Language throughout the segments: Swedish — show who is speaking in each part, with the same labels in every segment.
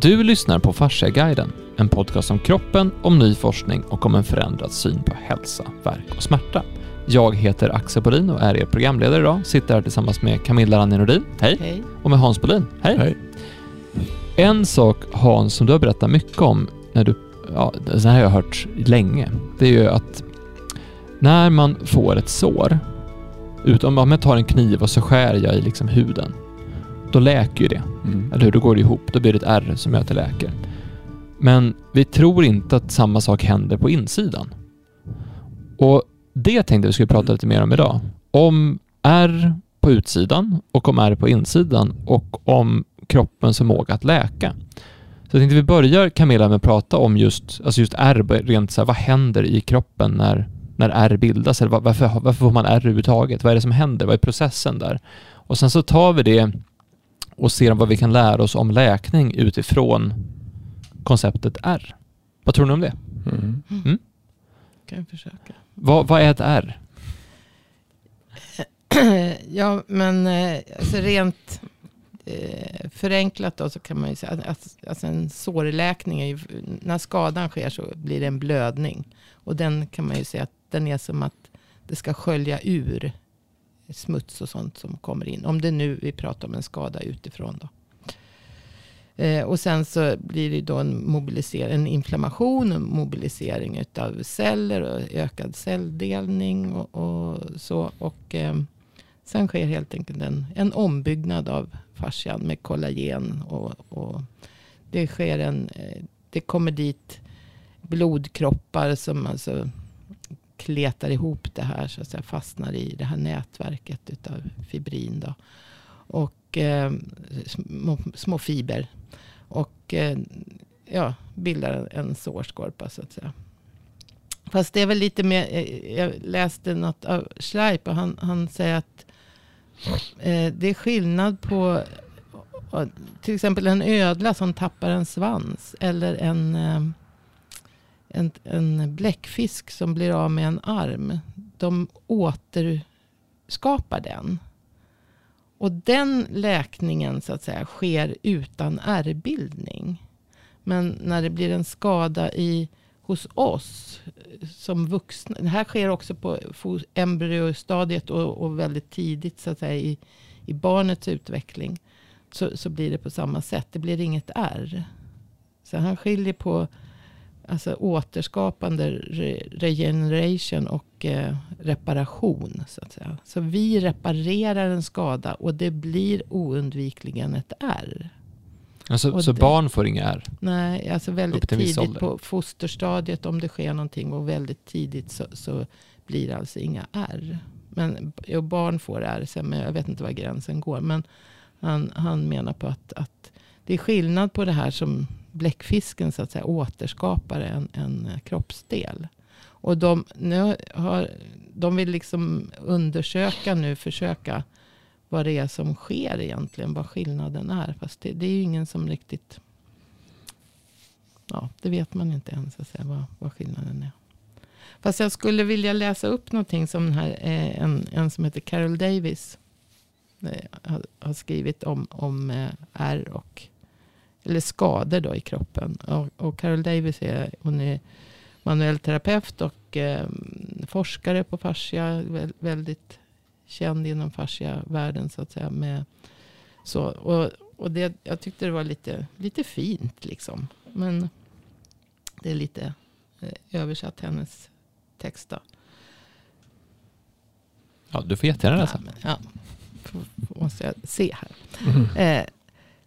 Speaker 1: Du lyssnar på Fasciaguiden, en podcast om kroppen, om ny forskning och om en förändrad syn på hälsa, verk och smärta. Jag heter Axel Bolin och är er programledare idag. Sitter här tillsammans med Camilla Ranje Nordin, hej.
Speaker 2: Hej.
Speaker 1: Och med Hans Bolin, hej.
Speaker 3: Hej.
Speaker 1: En sak Hans som du har berättat mycket om, när du, ja, det här har jag hört länge, det är ju att när man får ett sår, utom om jag tar en kniv och så skär jag i liksom huden, då läker ju det.
Speaker 3: Mm.
Speaker 1: Eller hur? Då går det ihop. Då blir det ett ärr som gör att det läker. Men vi tror inte att samma sak händer på insidan. Och det tänkte vi skulle prata lite mer om idag. Om ärr på utsidan och om ärr på insidan och om kroppens förmåga att läka. Så jag tänkte vi börjar Camilla med att prata om just, alltså just ärr, rent så här, vad händer i kroppen när, när ärr bildas? Eller varför, varför får man ärr överhuvudtaget? Vad är det som händer? Vad är processen där? Och sen så tar vi det och ser vad vi kan lära oss om läkning utifrån konceptet R. Vad tror ni om det?
Speaker 3: Mm.
Speaker 2: Kan jag försöka.
Speaker 1: Vad, vad är ett R?
Speaker 2: ja, men eh, alltså rent eh, förenklat då så kan man ju säga att att- alltså en sårläkning är ju, när skadan sker så blir det en blödning. Och den kan man ju säga att den är som att det ska skölja ur smuts och sånt som kommer in. Om det nu vi pratar om en skada utifrån då. Eh, och sen så blir det då en, mobilisering, en inflammation, och mobilisering av celler och ökad celldelning och, och så. Och eh, sen sker helt enkelt en, en ombyggnad av fascian med kollagen. Och, och det sker en, eh, det kommer dit blodkroppar som alltså kletar ihop det här så att säga fastnar i det här nätverket utav fibrin då. Och eh, små, små fiber. Och eh, ja, bildar en, sårskorpa så att säga. Fast det är väl lite mer, eh, jag läste något av Schleip och han, han säger att eh, det är skillnad på till exempel en ödla som tappar en svans. Eller en, eh, en, en bläckfisk som blir av med en arm. De återskapar den. Och den läkningen så att säga sker utan ärrbildning. Men när det blir en skada i, hos oss som vuxna. Det här sker också på embryostadiet och, och väldigt tidigt så att säga i, i barnets utveckling. Så, så blir det på samma sätt. Det blir inget ärr. Så han skiljer på alltså, återskapande re, regeneration och eh, reparation. Så att säga. Så vi reparerar en skada och det blir oundvikligen ett ärr.
Speaker 1: Alltså,
Speaker 2: Och
Speaker 1: så
Speaker 2: det-
Speaker 1: barn får inga R?
Speaker 2: Nej, alltså väldigt tidigt på fosterstadiet om det sker någonting och väldigt tidigt så, så blir det alltså inga ärr. Men jo, barn får ärr sen, men jag vet inte var gränsen går. Men han, han menar på att, att det är skillnad på det här som bläckfisken så att säga återskapar en, en kroppsdel. Och de, nu har, de vill liksom undersöka nu, försöka vad det är som sker egentligen, vad skillnaden är. Fast det, det är ju ingen som riktigt Ja, det vet man inte ens så att säga, vad, vad skillnaden är. Fast jag skulle vilja läsa upp någonting som den här, eh, en, en som heter Carol Davis eh, har, har skrivit om, om eh, R ärr och eller skador då i kroppen. Och, och Carol Davis är, hon är manuell terapeut och eh, forskare på fascia. Vä- väldigt känd inom fascia-världen så att säga. Med, så, och och det, jag tyckte det var lite, lite fint liksom. Men det är lite eh, översatt hennes text då.
Speaker 1: Ja, du får jättegärna läsa.
Speaker 2: Ja, men, ja. Måste jag se här. Eh,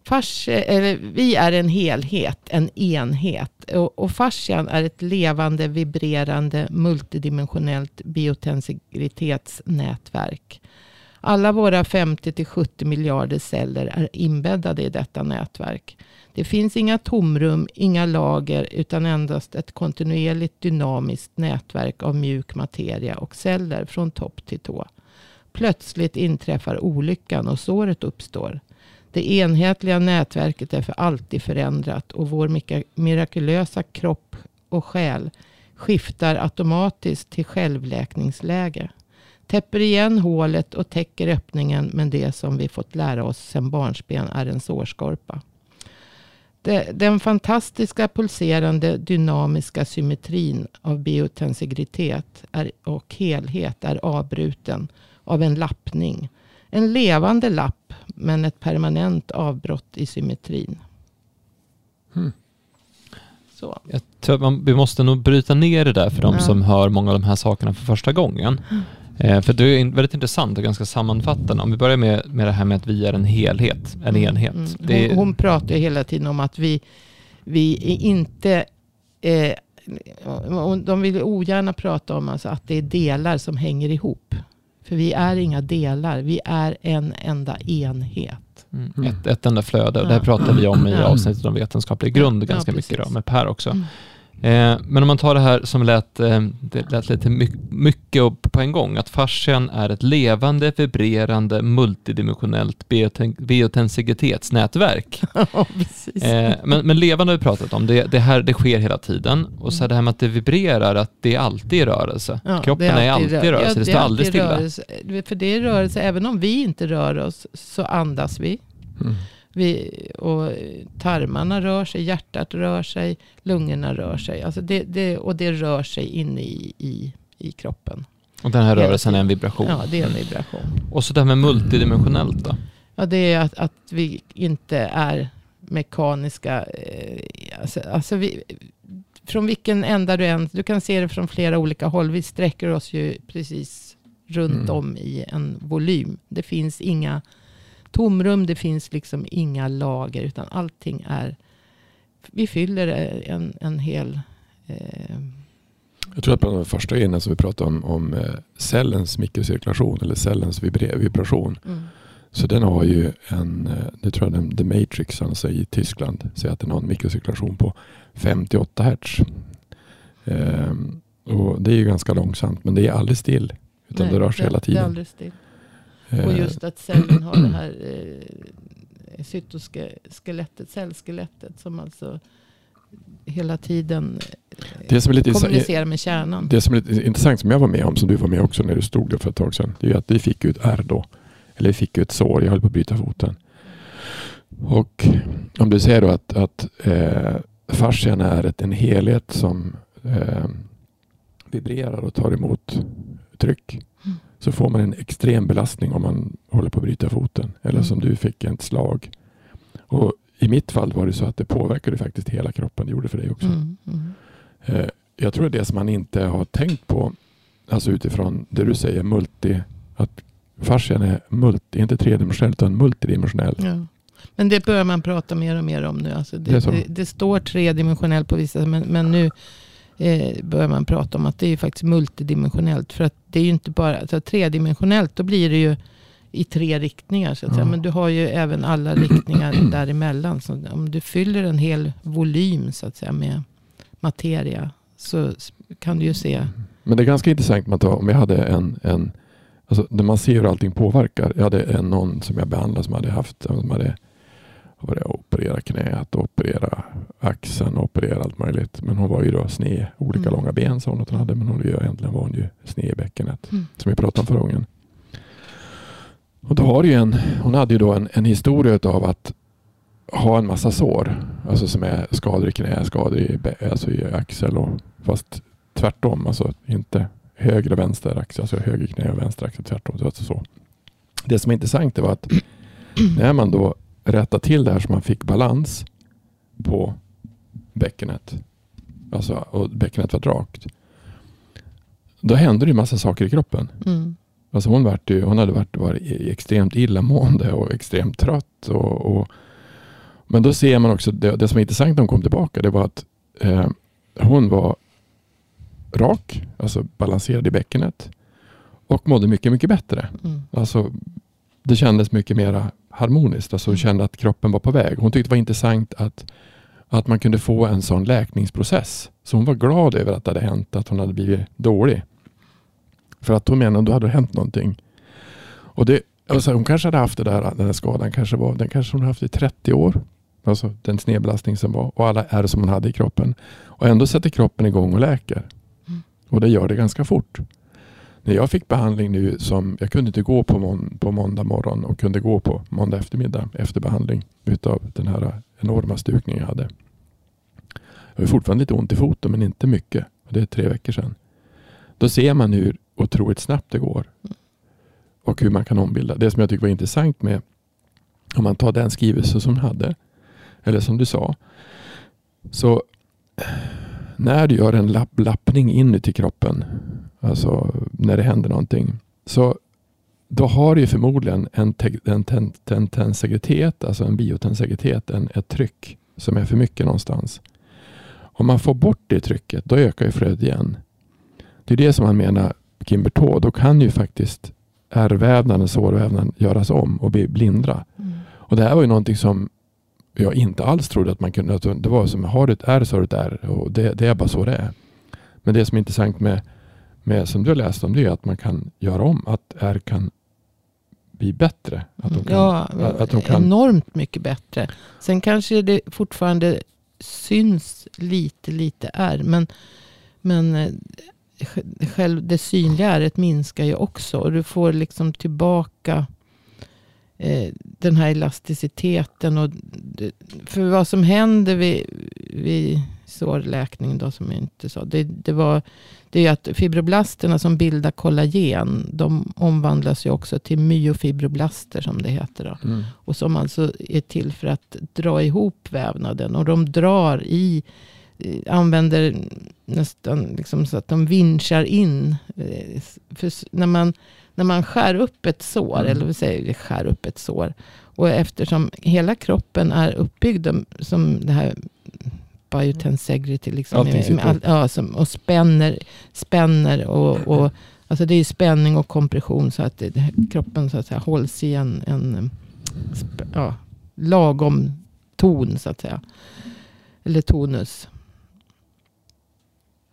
Speaker 2: fars, eller, vi är en helhet, en enhet. Och, och fascian är ett levande, vibrerande, multidimensionellt biotensitetsnätverk. Alla våra 50-70 miljarder celler är inbäddade i detta nätverk. Det finns inga tomrum, inga lager, utan endast ett kontinuerligt dynamiskt nätverk av mjuk materia och celler från topp till tå. Plötsligt inträffar olyckan och såret uppstår. Det enhetliga nätverket är för alltid förändrat och vår mirakulösa kropp och själ skiftar automatiskt till självläkningsläge. Täpper igen hålet och täcker öppningen med det som vi fått lära oss sedan barnsben är en sårskorpa. Den fantastiska pulserande dynamiska symmetrin av biotensigritet och helhet är avbruten av en lappning. En levande lapp men ett permanent avbrott i symmetrin.
Speaker 3: Mm.
Speaker 2: Så.
Speaker 1: Jag tror man, vi måste nog bryta ner det där för de
Speaker 2: Ja.
Speaker 1: som hör många av de här sakerna för första gången. Eh, för det är väldigt intressant och ganska sammanfattande. Om vi börjar med, med det här med att vi är en helhet, en enhet.
Speaker 2: Mm.
Speaker 1: Det är,
Speaker 2: Hon, hon pratar hela tiden om att vi, vi är inte... Eh, de vill ogärna prata om alltså att det är delar som hänger ihop. För vi är inga delar. Vi är en enda enhet.
Speaker 1: mm,
Speaker 3: Mm.
Speaker 1: ett, ett enda flöde. Och det här
Speaker 2: Ja.
Speaker 1: pratar vi om i
Speaker 2: Ja.
Speaker 1: avsnittet om vetenskaplig grund
Speaker 2: Ja,
Speaker 1: ganska
Speaker 2: ja,
Speaker 1: mycket då, med Per också.
Speaker 2: Mm.
Speaker 1: Eh, men om man tar det här som lät, eh, det lät lite my- mycket på en gång, att fascian är ett levande, vibrerande, multidimensionellt bioten-.
Speaker 2: Ja.
Speaker 1: Eh, men, men levande har vi pratat om, det, det, här, det sker hela tiden. Och så det här med att det vibrerar, att det är alltid i rörelse.
Speaker 2: Ja,
Speaker 1: Kroppen
Speaker 2: det
Speaker 1: är alltid i
Speaker 2: rö-
Speaker 1: rörelse,
Speaker 2: ja,
Speaker 1: det står
Speaker 2: är
Speaker 1: aldrig
Speaker 2: alltid
Speaker 1: stilla.
Speaker 2: Rörelse. För det är rörelse, även om vi inte rör oss så andas vi.
Speaker 3: Mm.
Speaker 2: Vi och tarmarna rör sig, hjärtat rör sig, lungorna rör sig. Alltså det, det, och det rör sig inne i, i, i kroppen.
Speaker 1: Och den här rörelsen är en vibration.
Speaker 2: Ja, det är en vibration.
Speaker 1: Och så det här med multidimensionellt då?
Speaker 2: Ja, det är att, att vi inte är mekaniska. Eh, alltså, alltså vi, från vilken ända du än... Du kan se det från flera olika håll. Vi sträcker oss ju precis runt
Speaker 3: Mm.
Speaker 2: om i en volym. Det finns inga tomrum. Det finns liksom inga lager. Utan allting är... Vi fyller en, en hel... Eh,
Speaker 3: Jag tror att bland de första grejerna som vi pratade om, om eh, cellens mikrocirkulation eller cellens vibra- vibration.
Speaker 2: mm.
Speaker 3: Så den har ju en, eh, det tror jag den, The Matrix alltså i Tyskland säger att den har en mikrocirkulation på 58 hertz. Ehm, och det är ju ganska långsamt men det är aldrig still. Utan
Speaker 2: Nej,
Speaker 3: det rör sig hela
Speaker 2: Det är
Speaker 3: tiden.
Speaker 2: Och
Speaker 3: Eh,
Speaker 2: just att cellen har det här eh, cytoskelettet, cellskelettet som alltså hela tiden eh,
Speaker 3: Det som är lite
Speaker 2: kommunicerar med kärnan.
Speaker 3: Det som är lite intressant som jag var med om, som du var med också när du stod där för ett tag sedan. Det är att vi fick ett ärr då. Eller vi fick ett sår. Jag höll på att bryta foten. Och om du säger då att, att eh, fascian är ett, en helhet som eh, vibrerar och tar emot tryck. Så får man en extrem belastning om man håller på att bryta foten. Eller
Speaker 2: Mm.
Speaker 3: som du fick ett slag. Och i mitt fall var det så att det påverkade faktiskt hela kroppen. Det gjorde för dig också.
Speaker 2: Mm, mm.
Speaker 3: Eh, Jag tror det som man inte har tänkt på, alltså utifrån det du säger, multi, att fascian är multi, inte tredimensionell utan multidimensionell.
Speaker 2: Ja. Men det börjar man prata mer och mer om nu. Alltså det,
Speaker 3: Det
Speaker 2: det, det står tredimensionellt på vissa, men, men nu eh, börjar man prata om att det är faktiskt multidimensionellt. För att det är ju inte bara, alltså, tredimensionellt då blir det ju i tre riktningar. Så att säga. Men du har ju även alla riktningar däremellan. Så om du fyller en hel volym så att säga med materia så kan du ju se.
Speaker 3: Men det är ganska intressant man tar, om jag hade en, en alltså man ser hur allting påverkar. Jag hade en, någon som jag behandlade som hade haft, som hade var det, operera knät, operera axeln, operera allt möjligt. Men hon var ju då sned, olika
Speaker 2: Mm.
Speaker 3: långa ben sa hon att hon hade, men hon egentligen var hon ju sned i bäckenet.
Speaker 2: Mm.
Speaker 3: som vi pratade om förra gången. Och då har ju en, hon hade ju då en, en historia av att ha en massa sår. Alltså som är skador i knä, skador i, alltså i axel. Och, fast tvärtom, alltså inte höger och vänster axel, alltså höger knä och vänster axel tvärtom. Så alltså så. Det som är intressant var att när man då rättade till det här så man fick balans på bäckenet. Alltså, och bäckenet var rakt. Då hände det ju massa saker i kroppen.
Speaker 2: Mm.
Speaker 3: Alltså hon, vart ju, hon hade varit, varit extremt illamående och extremt trött. Och, och, men då ser man också, det, det som är intressant när hon kom tillbaka, det var att eh, hon var rak, alltså balanserad i bäckenet och mådde mycket, mycket bättre.
Speaker 2: Mm.
Speaker 3: Alltså, det kändes mycket mer harmoniskt. Alltså hon kände att kroppen var på väg. Hon tyckte det var intressant att, att man kunde få en sån läkningsprocess. Så hon var glad över att det hade hänt, att hon hade blivit dålig. För att hon menade att då hade det hänt någonting. Och det, alltså hon kanske hade haft det där, den här skadan kanske var, den kanske hon haft i 30 år. Alltså den snedbelastning som var och alla ärr som hon hade i kroppen. Och ändå sätter kroppen igång och läker.
Speaker 2: Mm.
Speaker 3: Och det gör det ganska fort. När jag fick behandling nu som, jag kunde inte gå på, mån, på måndag morgon och kunde gå på måndag eftermiddag efter behandling utav den här enorma stukningen jag hade. Jag har fortfarande lite ont i foten men inte mycket. Det är tre veckor sedan. Då ser man hur otroligt snabbt det går. Och hur man kan ombilda. Det som jag tycker var intressant med om man tar den skrivelse som du hade. Eller som du sa. Så när du gör en lapp, lappning inuti kroppen. Alltså när det händer någonting. Så då har du förmodligen en, en, en, en tensegritet, alltså en biotensegritet, en, ett tryck som är för mycket någonstans. Om man får bort det trycket, då ökar ju flödet igen. Det är det som han menar, Kimbertå, då kan ju faktiskt ärrvävnaden, sårvävnaden göras om och bli blindra. Mm. Och det här var ju någonting som jag inte alls trodde att man kunde. Det var som, har du ett ärr så har du ett ärr. Och det, det är bara så det är. Men det som är intressant med, med som du har läst om det är att man kan göra om. Att ärr kan bli bättre. Att de
Speaker 2: kan, ja,
Speaker 3: att
Speaker 2: de kan... enormt mycket bättre. Sen kanske det fortfarande syns lite, lite ärr. Men, men eh, själv det synliga ärret minskar ju också. Och du får liksom tillbaka eh, den här elasticiteten. Och, för vad som händer vid, vid sårläkning då som jag inte sa. Det, det, var, det är att fibroblasterna som bildar kollagen. De omvandlas ju också till myofibroblaster som det heter. Då. Mm. Och som alltså är till för att dra ihop vävnaden. Och de drar i använder nästan liksom så att de vinschar in. Eh, för när man, när man skär upp ett sår, mm. eller vi säger skär upp ett sår. Och eftersom hela kroppen är uppbyggd som det här biotensegrity. Liksom, med, med all, ja, som, och spänner, spänner och, och alltså det är spänning och kompression så att det, kroppen så att säga, hålls i en, en ja, lagom ton så att säga. Eller tonus.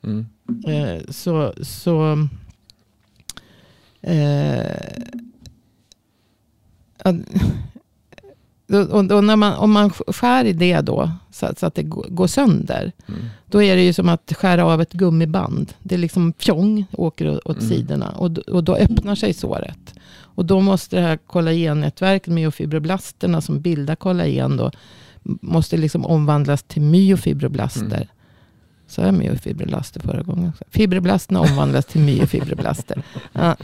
Speaker 2: Mm. Eh, så så eh, och, och när man, om man skär i det då, så, så att det går sönder. Mm. Då är det ju som att skära av ett gummiband. Det är liksom fjong, åker åt mm. sidorna. Och, och då öppnar sig såret. Och då måste det här kollagennätverket, myofibroblasterna som bildar kollagen, då, måste liksom omvandlas till myofibroblaster. Mm. Sa jag myofibroblaster förra gången? Fibroblasterna omvandlas till myofibroblaster. Ja.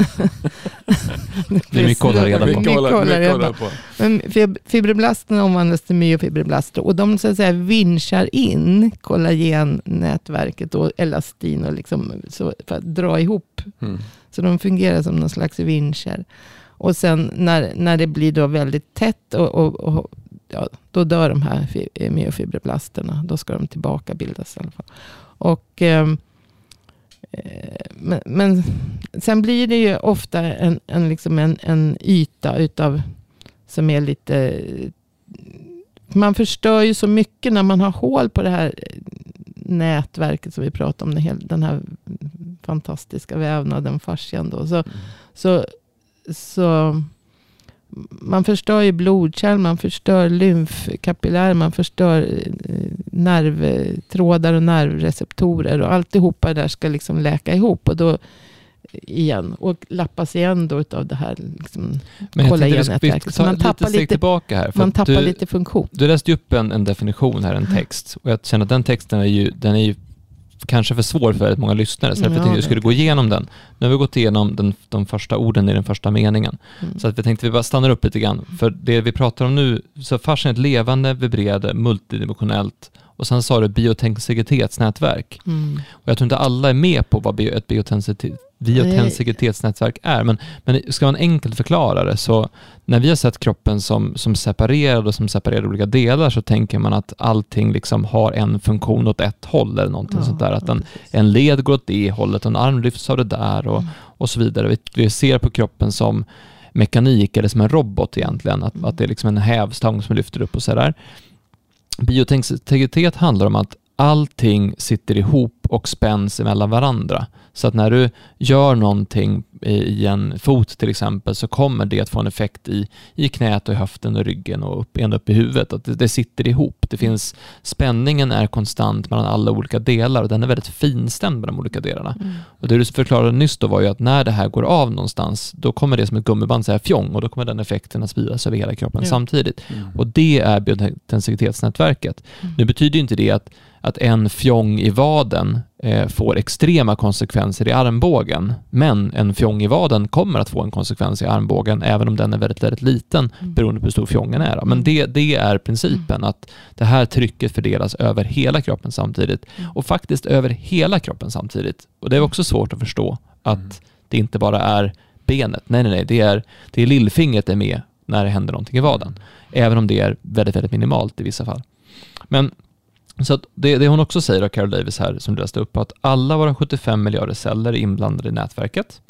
Speaker 1: Det är mycket att hålla reda på. Mycket
Speaker 2: hålla reda på. Men fibroblasterna omvandlas till myofibroblaster och de så att säga vinschar in kollagennätverket och elastin och liksom, så, för att dra ihop. Mm. Så de fungerar som någon slags vinscher. Och sen när, när det blir då väldigt tätt och, och, och ja, då dör de här myofibroblasterna. Då ska de tillbaka bildas i alla fall. Och, ehm, eh, men, men, sen blir det ju ofta en, en, liksom en, en yta utav, som är lite... Man förstör ju så mycket när man har hål på det här nätverket som vi pratade om. Den, här, den här fantastiska vävnaden, fascian. Då. Så, mm. så, så man förstör ju blodkärl, man förstör lymfkapillär, man förstör eh, nervtrådar och nervreceptorer. Och alltihopa där ska liksom läka ihop. Och då igen. Och lappas igen då av det här liksom,
Speaker 1: Men kolla igen nätverket. Så man tappar lite, tillbaka här.
Speaker 2: man tappar du, lite funktion.
Speaker 1: Du läste upp en, en definition här, en text. Och jag känner att den texten är ju, den är ju kanske för svår för väldigt många lyssnare, så därför ja, tänkte vi skulle gå igenom den. Nu har vi gått igenom den, de första orden i den första meningen. Mm. Så att vi tänkte att vi bara stannar upp lite grann. För det vi pratar om nu, så fascian är ett levande, vibrerande, multidimensionellt och sen sa du biotensigitetsnätverk. Mm. Och jag tror inte alla är med på vad ett biotensigitetsnätverk är, men, men ska man enkelt förklara det så när vi har sett kroppen som, som separerad och som separerade olika delar så tänker man att allting liksom har en funktion åt ett håll eller någonting ja, sånt där. Att en, en led går åt det hållet och en arm lyfts av det där och, mm. och så vidare. Vi, vi ser på kroppen som mekanik eller som en robot egentligen, att, mm. att det är liksom en hävstång som lyfter upp och sådär. Biointegritet handlar om att allting sitter ihop och spänns emellan varandra. Så att när du gör någonting i en fot till exempel så kommer det att få en effekt i, i knät och i höften och ryggen och upp, ända upp i huvudet. Att det, det sitter ihop. Det finns, spänningen är konstant mellan alla olika delar och den är väldigt finstämd med de olika delarna.
Speaker 2: Mm.
Speaker 1: Och det du förklarade nyss då var ju att när det här går av någonstans, då kommer det som ett gummiband säga fjong och då kommer den effekten att spridas över hela kroppen
Speaker 2: Ja.
Speaker 1: samtidigt.
Speaker 3: Mm.
Speaker 1: Och det är biointensitetsnätverket.
Speaker 2: Mm.
Speaker 1: Nu betyder ju inte det att, att en fjong i vaden eh, får extrema konsekvenser i armbågen, men en fjong i vaden kommer att få en konsekvens i armbågen, även om den är väldigt, väldigt liten,
Speaker 2: Mm.
Speaker 1: beroende på hur stor fjongen är. Men
Speaker 2: Mm.
Speaker 1: det, det är principen, att det här trycket fördelas över hela kroppen samtidigt,
Speaker 2: Mm.
Speaker 1: och faktiskt över hela kroppen samtidigt. Och det är också svårt att förstå, att
Speaker 3: Mm.
Speaker 1: det inte bara är benet. Nej, nej, nej, det är, det är lillfingret är med när det händer någonting i vaden. Även om det är väldigt, väldigt minimalt i vissa fall. Men så att det, det hon också säger, då, Carol Davis här, som du läste upp, att alla våra 75 miljarder celler är inblandade i nätverket.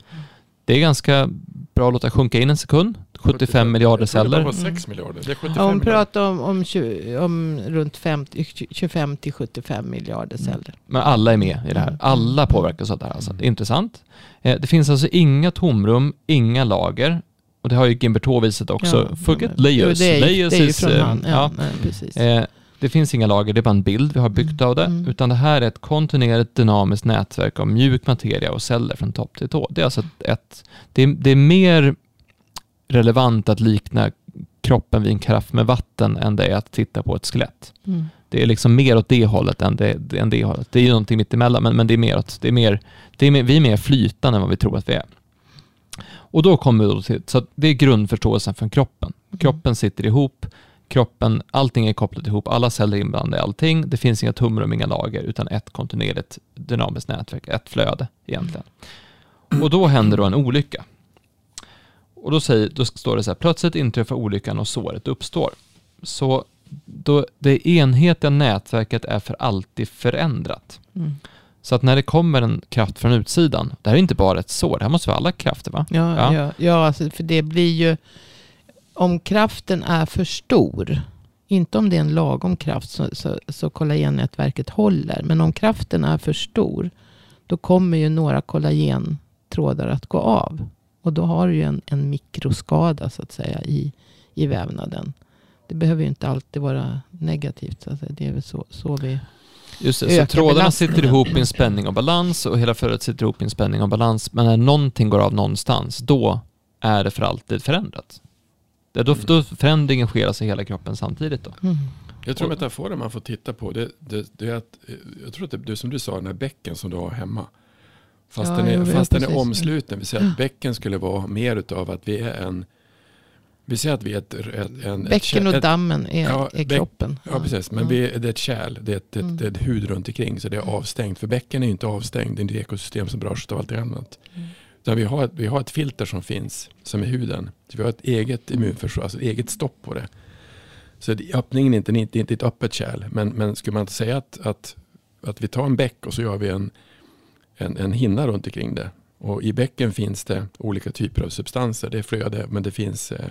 Speaker 1: Det är ganska bra att låta sjunka in en sekund. 75 miljarder
Speaker 3: trodde det
Speaker 1: celler.
Speaker 3: var 6 miljarder. Det är 75
Speaker 2: Ja, hon pratar om, om, 20, om runt 50, 25 till 75 miljarder celler.
Speaker 1: Men alla är med i det här. Alla påverkas av det här. Alltså. Intressant. Eh, Det finns alltså inga tomrum, inga lager. Och det har ju Gimberto visat också.
Speaker 2: Ja,
Speaker 1: Forget
Speaker 2: men-
Speaker 1: layers.
Speaker 2: Jo, det är, ju-
Speaker 1: layers
Speaker 2: det är ju
Speaker 1: is,
Speaker 2: från
Speaker 1: eh,
Speaker 2: han. Ja,
Speaker 1: ja.
Speaker 2: Nej, precis.
Speaker 1: Eh, Det finns inga lager, det är bara en bild vi har byggt
Speaker 2: Mm.
Speaker 1: av det.
Speaker 2: Mm.
Speaker 1: Utan det här är ett kontinuerligt dynamiskt nätverk av mjuk materia och celler från topp till tå. Det är alltså ett, ett det, är, det är mer relevant att likna kroppen vid en karaff med vatten än det är att titta på ett skelett.
Speaker 2: Mm.
Speaker 1: Det är liksom mer åt det hållet än det, än det hållet. Det är ju någonting mittemellan, men, men det är mer åt, det är mer, det är mer, vi är mer flytande än vad vi tror att vi är. Och då kommer vi då till, så det är grundförståelsen från kroppen. Kroppen sitter ihop, kroppen, allting är kopplat ihop, alla celler är inblandade i allting. Det finns inga tumrum, inga lager, utan ett kontinuerligt dynamiskt nätverk, ett flöde egentligen. Och då händer då en olycka. Och då, säger, då står det så här, plötsligt inträffar olyckan och såret uppstår. Så då det enhetliga nätverket är för alltid förändrat.
Speaker 2: Mm.
Speaker 1: Så att när det kommer en kraft från utsidan, det här är inte bara ett sår, det här måste vara alla krafter va?
Speaker 2: Ja,
Speaker 1: Ja.
Speaker 2: ja. Ja, alltså, för det blir ju... Om kraften är för stor, inte om det är en lagom kraft så, så, så kollagennätverket håller. Men om kraften är för stor, då kommer ju några kollagentrådar att gå av. Och då har du ju en, en mikroskada så att säga i, i vävnaden. Det behöver ju inte alltid vara negativt. Så. Det är väl så, så vi...
Speaker 1: Just det, så trådarna sitter ihop i en spänning och balans och hela flödet sitter ihop i en spänning och balans. Men när någonting går av någonstans, då är det för alltid förändrat. Det är då, då förändringen sker alltså i hela kroppen samtidigt då.
Speaker 2: Mm.
Speaker 3: Jag tror metaforen man får titta på det, det, det är att, jag tror att det, det som du sa, den här bäcken som du har hemma. Fast
Speaker 2: Ja,
Speaker 3: den är, fast den är omsluten. Vi säger att bäcken skulle vara mer utav att vi är en, vi säger att vi är ett, ett, en, ett,
Speaker 2: Bäcken och
Speaker 3: ett,
Speaker 2: dammen är,
Speaker 3: Ja,
Speaker 2: är
Speaker 3: bäck-
Speaker 2: kroppen.
Speaker 3: Ja, precis. Men vi, det är ett kärl, det är ett, ett,
Speaker 2: Mm.
Speaker 3: är ett hud runt omkring så det är avstängt. För bäcken är ju inte avstängd, det är ett ekosystem som berörs av allt annat.
Speaker 2: Mm.
Speaker 3: Utan vi, har ett, vi har ett filter som finns, som är huden. Så vi har ett eget immunförsvar, alltså eget stopp på det. Så det- öppningen är inte, det är inte ett öppet kärl. Men, men skulle man inte säga att, att, att vi tar en bäck och så gör vi en, en, en hinna runt omkring det. Och i bäcken finns det olika typer av substanser. Det är flöde, men det finns eh,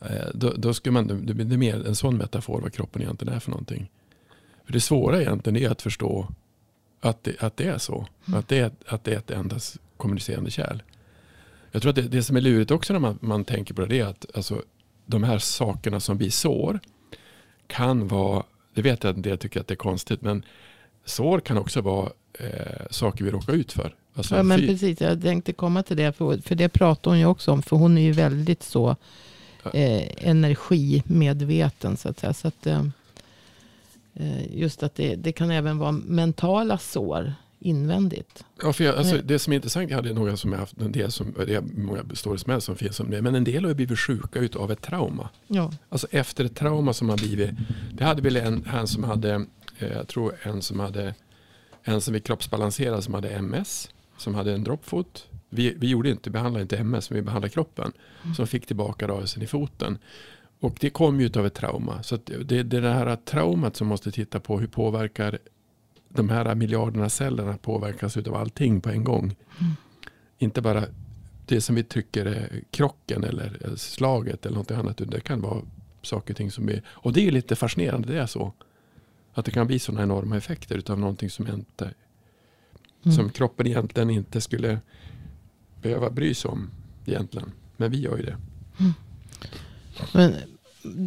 Speaker 3: eh, då, då skulle man, det blir mer en sån metafor vad kroppen egentligen är för någonting. För det svåra egentligen är att förstå att det, att det är så.
Speaker 2: Mm.
Speaker 3: Att, det att det är ett enda kommunicerande kärl. Jag tror att det, det som är lurigt också när man, man tänker på det, är att alltså, de här sakerna som vi sår kan vara, det vet jag att en del tycker att det är konstigt, men sår kan också vara eh, saker vi råkar ut för. Alltså,
Speaker 2: Ja, men
Speaker 3: fy-
Speaker 2: precis, jag tänkte komma till det. För, för det pratar hon ju också om. För hon är ju väldigt så eh, energimedveten. Så att säga. Så att, eh, eh, just att det, det kan även vara mentala sår invändigt.
Speaker 3: Ja, för jag, alltså, det som är intressant, jag hade några som jag haft, en del som, det är många stories med som finns om det, men en del har ju blivit sjuka utav ett trauma.
Speaker 2: Ja.
Speaker 3: Alltså efter ett trauma som har blivit, det hade väl en, han som hade, eh, jag tror en som hade, en som vi kroppsbalanserade som hade MS, som hade en droppfot. Vi, vi gjorde inte, behandlade inte MS, men vi behandlade kroppen. Som fick tillbaka rörelsen i foten. Och det kom ju av ett trauma. Så det, det är det här traumat som måste titta på hur påverkar de här miljarderna cellerna påverkas av allting på en gång.
Speaker 2: Mm.
Speaker 3: Inte bara det som vi tycker är krocken eller slaget eller något annat. Det kan vara saker och ting som är... Och det är lite fascinerande, det är så. Att det kan bli sådana enorma effekter utav någonting som, inte,
Speaker 2: Mm.
Speaker 3: som kroppen egentligen inte skulle behöva bry sig om egentligen. Men vi gör ju det.
Speaker 2: Men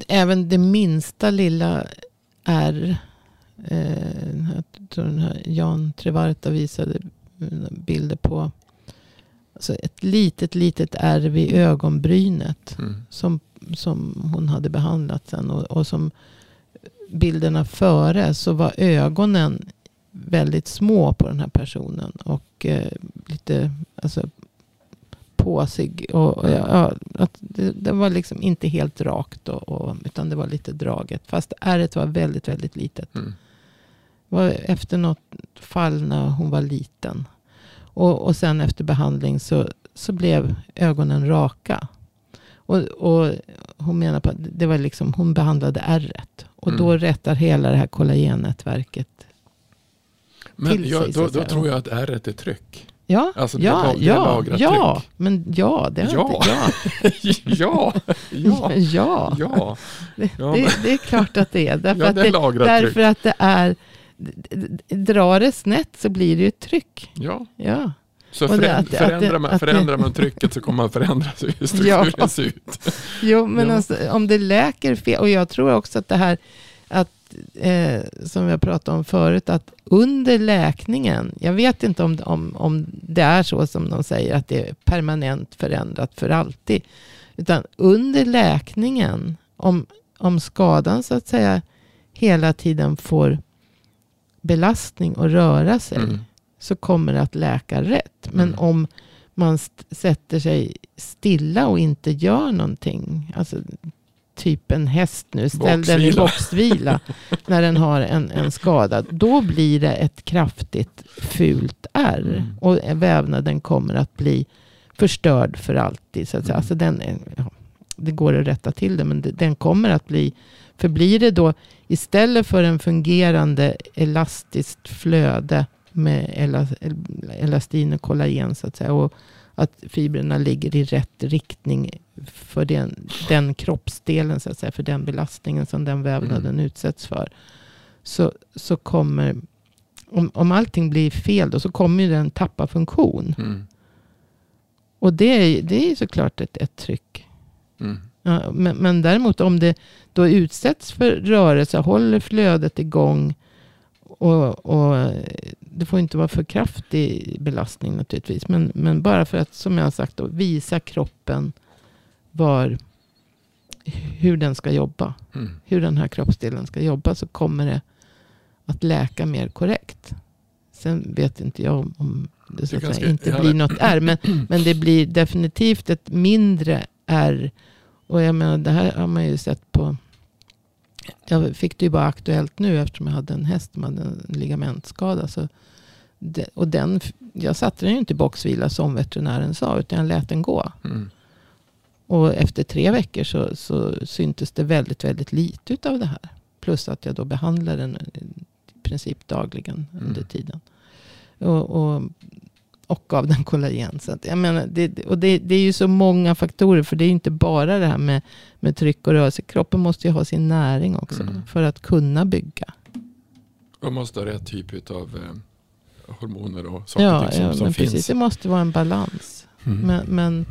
Speaker 2: även det minsta lilla är. Eh, jag tror den här Jan Trevarta visade bilder på. Alltså ett litet, litet ärr vid ögonbrynet.
Speaker 3: Mm.
Speaker 2: Som, som hon hade behandlat sen. Och, och som bilderna före så var ögonen väldigt små på den här personen. Och eh, lite alltså, påsig. Och, och, ja, ja, att det, det var liksom inte helt rakt. Och, och, utan det var lite draget. Fast ärret var väldigt, väldigt litet.
Speaker 3: Mm.
Speaker 2: Det var efter något fall när hon var liten. Och, och sen efter behandling så, så blev ögonen raka. Och, och hon menar på att det var liksom, hon behandlade ärret. Och då
Speaker 3: Mm.
Speaker 2: rättar hela det här kollagennätverket.
Speaker 3: Men
Speaker 2: Till sig,
Speaker 3: jag,
Speaker 2: så
Speaker 3: då,
Speaker 2: att
Speaker 3: då tror jag att ärret är tryck.
Speaker 2: Ja,
Speaker 3: Alltså, det
Speaker 2: ja,
Speaker 3: det
Speaker 2: ja, ja. Men ja, det har
Speaker 3: Ja.
Speaker 2: inte, ja.
Speaker 3: ja, ja,
Speaker 2: ja.
Speaker 3: ja.
Speaker 2: Det, det, det är klart att det är. Därför,
Speaker 3: Ja,
Speaker 2: att,
Speaker 3: det
Speaker 2: det,
Speaker 3: lagrar
Speaker 2: därför
Speaker 3: tryck.
Speaker 2: att det är... Drar det snett så blir det ju ett tryck.
Speaker 3: ja.
Speaker 2: Ja.
Speaker 3: Så
Speaker 2: Och det-
Speaker 3: förä-
Speaker 2: att- att
Speaker 3: förändrar, man,
Speaker 2: att
Speaker 3: förändrar man trycket så kommer man förändra hur strukturen
Speaker 2: Ja.
Speaker 3: ser ut.
Speaker 2: Jo, men
Speaker 3: Ja.
Speaker 2: alltså, om det läker fel. Och jag tror också att det här, att, eh, som vi har pratat om förut, att under läkningen, jag vet inte om, om, om det är så som de säger, att det är permanent förändrat för alltid. Utan under läkningen, om, om skadan så att säga hela tiden får belastning och röra sig,
Speaker 3: Mm.
Speaker 2: så kommer det att läka rätt. Men
Speaker 3: Mm.
Speaker 2: om man sätter sig stilla och inte gör någonting. Alltså typ en häst nu. Ställ den i
Speaker 3: Boxvila.
Speaker 2: när den har en, en skada. Då blir det ett kraftigt fult ärr.
Speaker 3: Mm.
Speaker 2: Och vävnaden kommer att bli förstörd för alltid. Så att säga.
Speaker 3: Mm.
Speaker 2: Alltså den, ja, det går att rätta till det. Men den kommer att bli. För blir det då istället för en fungerande elastiskt flöde med ela- elastin och kollagen så att säga. Och att fibrerna ligger i rätt riktning för den, den kroppsdelen så att säga. För den belastningen som den vävnaden
Speaker 3: Mm.
Speaker 2: utsätts för. Så, så kommer, om, om allting blir fel då så kommer den tappa funktion.
Speaker 3: Mm.
Speaker 2: Och det är, det är såklart ett, ett tryck.
Speaker 3: Mm.
Speaker 2: Men, men däremot om det då utsätts för rörelse, håller flödet igång och, och det får inte vara för kraftig belastning naturligtvis. Men, men bara för att, som jag har sagt, då, visa kroppen var, hur den ska jobba.
Speaker 3: Mm.
Speaker 2: Hur den här kroppsdelen ska jobba så kommer det att läka mer korrekt. Sen vet inte jag om, om det så
Speaker 3: Det ganska-
Speaker 2: inte blir något R. Men, men det blir definitivt ett mindre R. Och jag menar, det här har man ju sett på... Jag fick det ju bara aktuellt nu eftersom jag hade en häst som hade en ligamentskada. Så det, och den, jag satte den ju inte i boxvila som veterinären sa, utan jag lät den gå.
Speaker 3: Mm.
Speaker 2: Och efter tre veckor så, så syntes det väldigt, väldigt lite utav det här. Plus att jag då behandlar den i princip dagligen
Speaker 3: Mm.
Speaker 2: under tiden. Och, och, och gav den kollagen. Så att, jag menar, det, och det, det är ju så många faktorer. För det är ju inte bara det här med, med tryck och rörelse. Kroppen måste ju ha sin näring också.
Speaker 3: Mm.
Speaker 2: För att kunna bygga.
Speaker 3: Och måste ha rätt typ av eh, hormoner och
Speaker 2: Ja,
Speaker 3: saker som,
Speaker 2: ja
Speaker 3: som
Speaker 2: men
Speaker 3: finns.
Speaker 2: precis. Det måste vara en balans.
Speaker 3: Mm.
Speaker 2: Men, men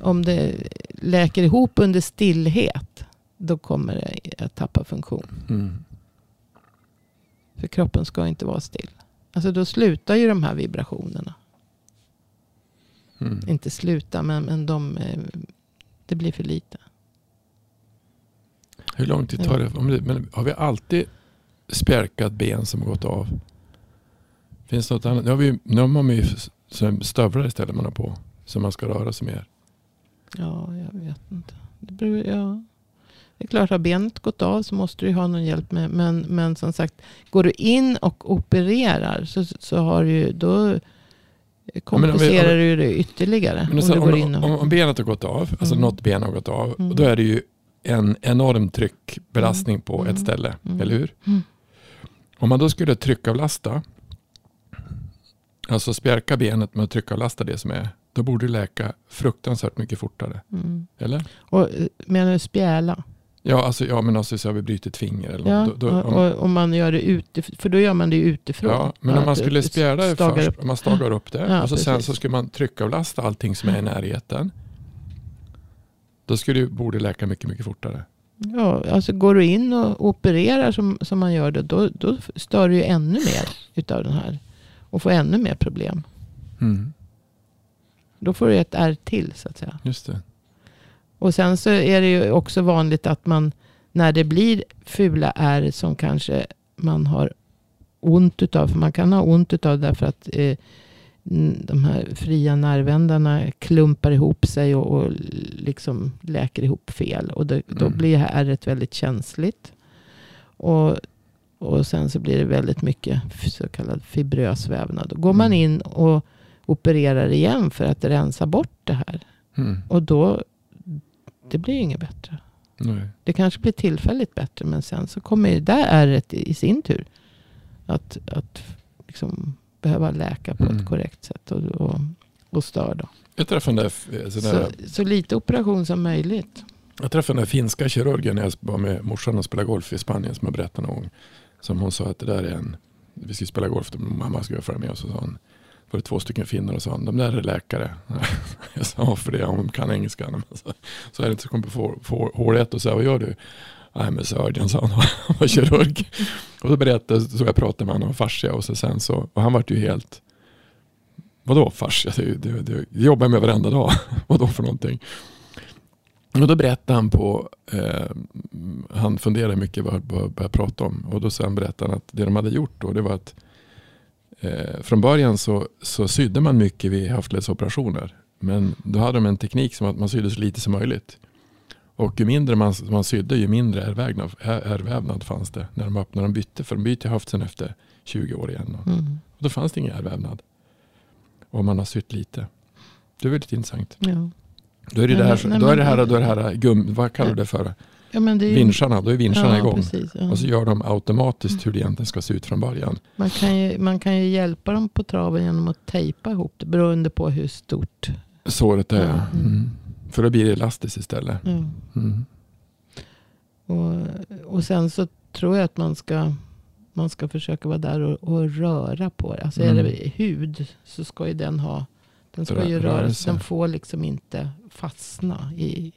Speaker 2: om det läker ihop under stillhet. Då kommer det att tappa funktion.
Speaker 3: Mm.
Speaker 2: För kroppen ska inte vara still. Alltså då slutar ju de här vibrationerna.
Speaker 3: Mm.
Speaker 2: Inte sluta, men, men de, eh, det blir för lite.
Speaker 3: Hur lång tid tar det? Men har vi alltid spjärkat ben som gått av? Finns det något annat? Nu har, vi, nu har man ju stövlar istället man har på. Så man ska röra sig mer.
Speaker 2: Ja, jag vet inte. Det, beror, ja. det är klart, har benet gått av så måste du ha någon hjälp med. Men, men som sagt, går du in och opererar så, så har du ju, då komplicerar du det ytterligare.
Speaker 3: Men
Speaker 2: om
Speaker 3: så,
Speaker 2: du
Speaker 3: om,
Speaker 2: går in
Speaker 3: om,
Speaker 2: och,
Speaker 3: om benet har gått av, alltså
Speaker 2: Mm.
Speaker 3: något ben har gått av.
Speaker 2: Mm.
Speaker 3: Då är det ju en enorm tryckbelastning på
Speaker 2: Mm.
Speaker 3: ett ställe.
Speaker 2: Mm.
Speaker 3: Eller hur?
Speaker 2: Mm.
Speaker 3: Om man då skulle tryckavlasta. Alltså spjärka benet med att tryckavlasta det som är. Då borde det läka fruktansvärt mycket fortare.
Speaker 2: mm.
Speaker 3: Eller?
Speaker 2: och eh, menar du spjäla?
Speaker 3: Ja, alltså, ja men alltså så har vi brutit finger eller
Speaker 2: Ja,
Speaker 3: något. Då, då,
Speaker 2: och,
Speaker 3: om,
Speaker 2: och, och man gör det utifrån, för då gör man det utifrån.
Speaker 3: ja, men om man skulle
Speaker 2: det
Speaker 3: spjärna det först,
Speaker 2: upp.
Speaker 3: man stagar upp det
Speaker 2: Ja,
Speaker 3: och så sen så skulle man tryckavlasta allting som är i närheten. Då skulle ju, borde läka mycket, mycket fortare.
Speaker 2: Ja, alltså går du in och opererar som, som man gör det, då, då stör du ju ännu mer utav den här. Och får ännu mer problem.
Speaker 3: Mm,
Speaker 2: Då får du ett R till så att säga.
Speaker 3: just det.
Speaker 2: Och sen så är det ju också vanligt att man när det blir fula ärr som kanske man har ont utav. För man kan ha ont utav därför att eh, de här fria nervändarna klumpar ihop sig och, och liksom läker ihop fel. Och då, då
Speaker 3: Mm.
Speaker 2: blir det ärret väldigt känsligt. Och, och sen så blir det väldigt mycket så kallad fibrös vävnad. Då går man
Speaker 3: Mm.
Speaker 2: in och opererar igen för att rensa bort det här.
Speaker 3: Mm.
Speaker 2: Och då, det blir inget bättre.
Speaker 3: Nej.
Speaker 2: Det kanske blir tillfälligt bättre. Men sen så kommer det ärret i, sin tur. Att, att liksom behöva läka på
Speaker 3: Mm.
Speaker 2: ett korrekt sätt. Och, och, och stör då.
Speaker 3: Jag träffade där, eh, sån där,
Speaker 2: Så, så lite operation som möjligt.
Speaker 3: jag träffade den där finska kirurgen när jag var med morsan och spelade golf i Spanien som jag berättade någon gång. Som hon sa att det där är en, vi skulle spela golf, mamma skulle följa med och så sa hon, var det två stycken finnar och sa han, de där är läkare. Jag sa, ja för det, hon kan engelska. Men Så, så är det inte så kommer få, få håret och säga, vad gör du? I'm a surgeon, sa han. Han var kirurg. Och så berättade, så jag pratade med honom om fascia och så sen så, och han vart ju helt, vadå fascia? Det, det, det, det jobbar jag med varenda dag. vadå för någonting? Och då berättade han på, eh, han funderade mycket vad, vad, vad jag pratade om. Och då sen berättade han att det de hade gjort då, det var att eh, från början så, så sydde man mycket vid höftledsoperationer. Men då hade de en teknik som att man sydde så lite som möjligt. Och ju mindre man, man sydde, ju mindre ärrvävnad, ärrvävnad fanns det när de öppnade och bytte. För de byter höft sen efter 20 år igen. Och
Speaker 2: Mm.
Speaker 3: då fanns det ingen ärrvävnad. Om man har sytt lite. Det är väldigt intressant.
Speaker 2: Ja.
Speaker 3: Då är det, det här, då är det här, då är det här gum, vad kallar du det för?
Speaker 2: Ja, men det är ju,
Speaker 3: Vinscharna, då är vinscharna
Speaker 2: ja,
Speaker 3: igång.
Speaker 2: Precis, ja.
Speaker 3: Och så gör de automatiskt hur det egentligen ska se ut från början.
Speaker 2: man, kan ju, man kan ju hjälpa dem på traven genom att tejpa ihop det. Beroende på hur stort.
Speaker 3: Såret är,
Speaker 2: Ja.
Speaker 3: mm. För då blir det elastiskt istället. Mm.
Speaker 2: Och, och sen så tror jag att man ska, man ska försöka vara där och, och röra på det. Alltså är
Speaker 3: Mm.
Speaker 2: det hud så ska ju den ha, den ska ju röra sig. Den får liksom inte fastna i,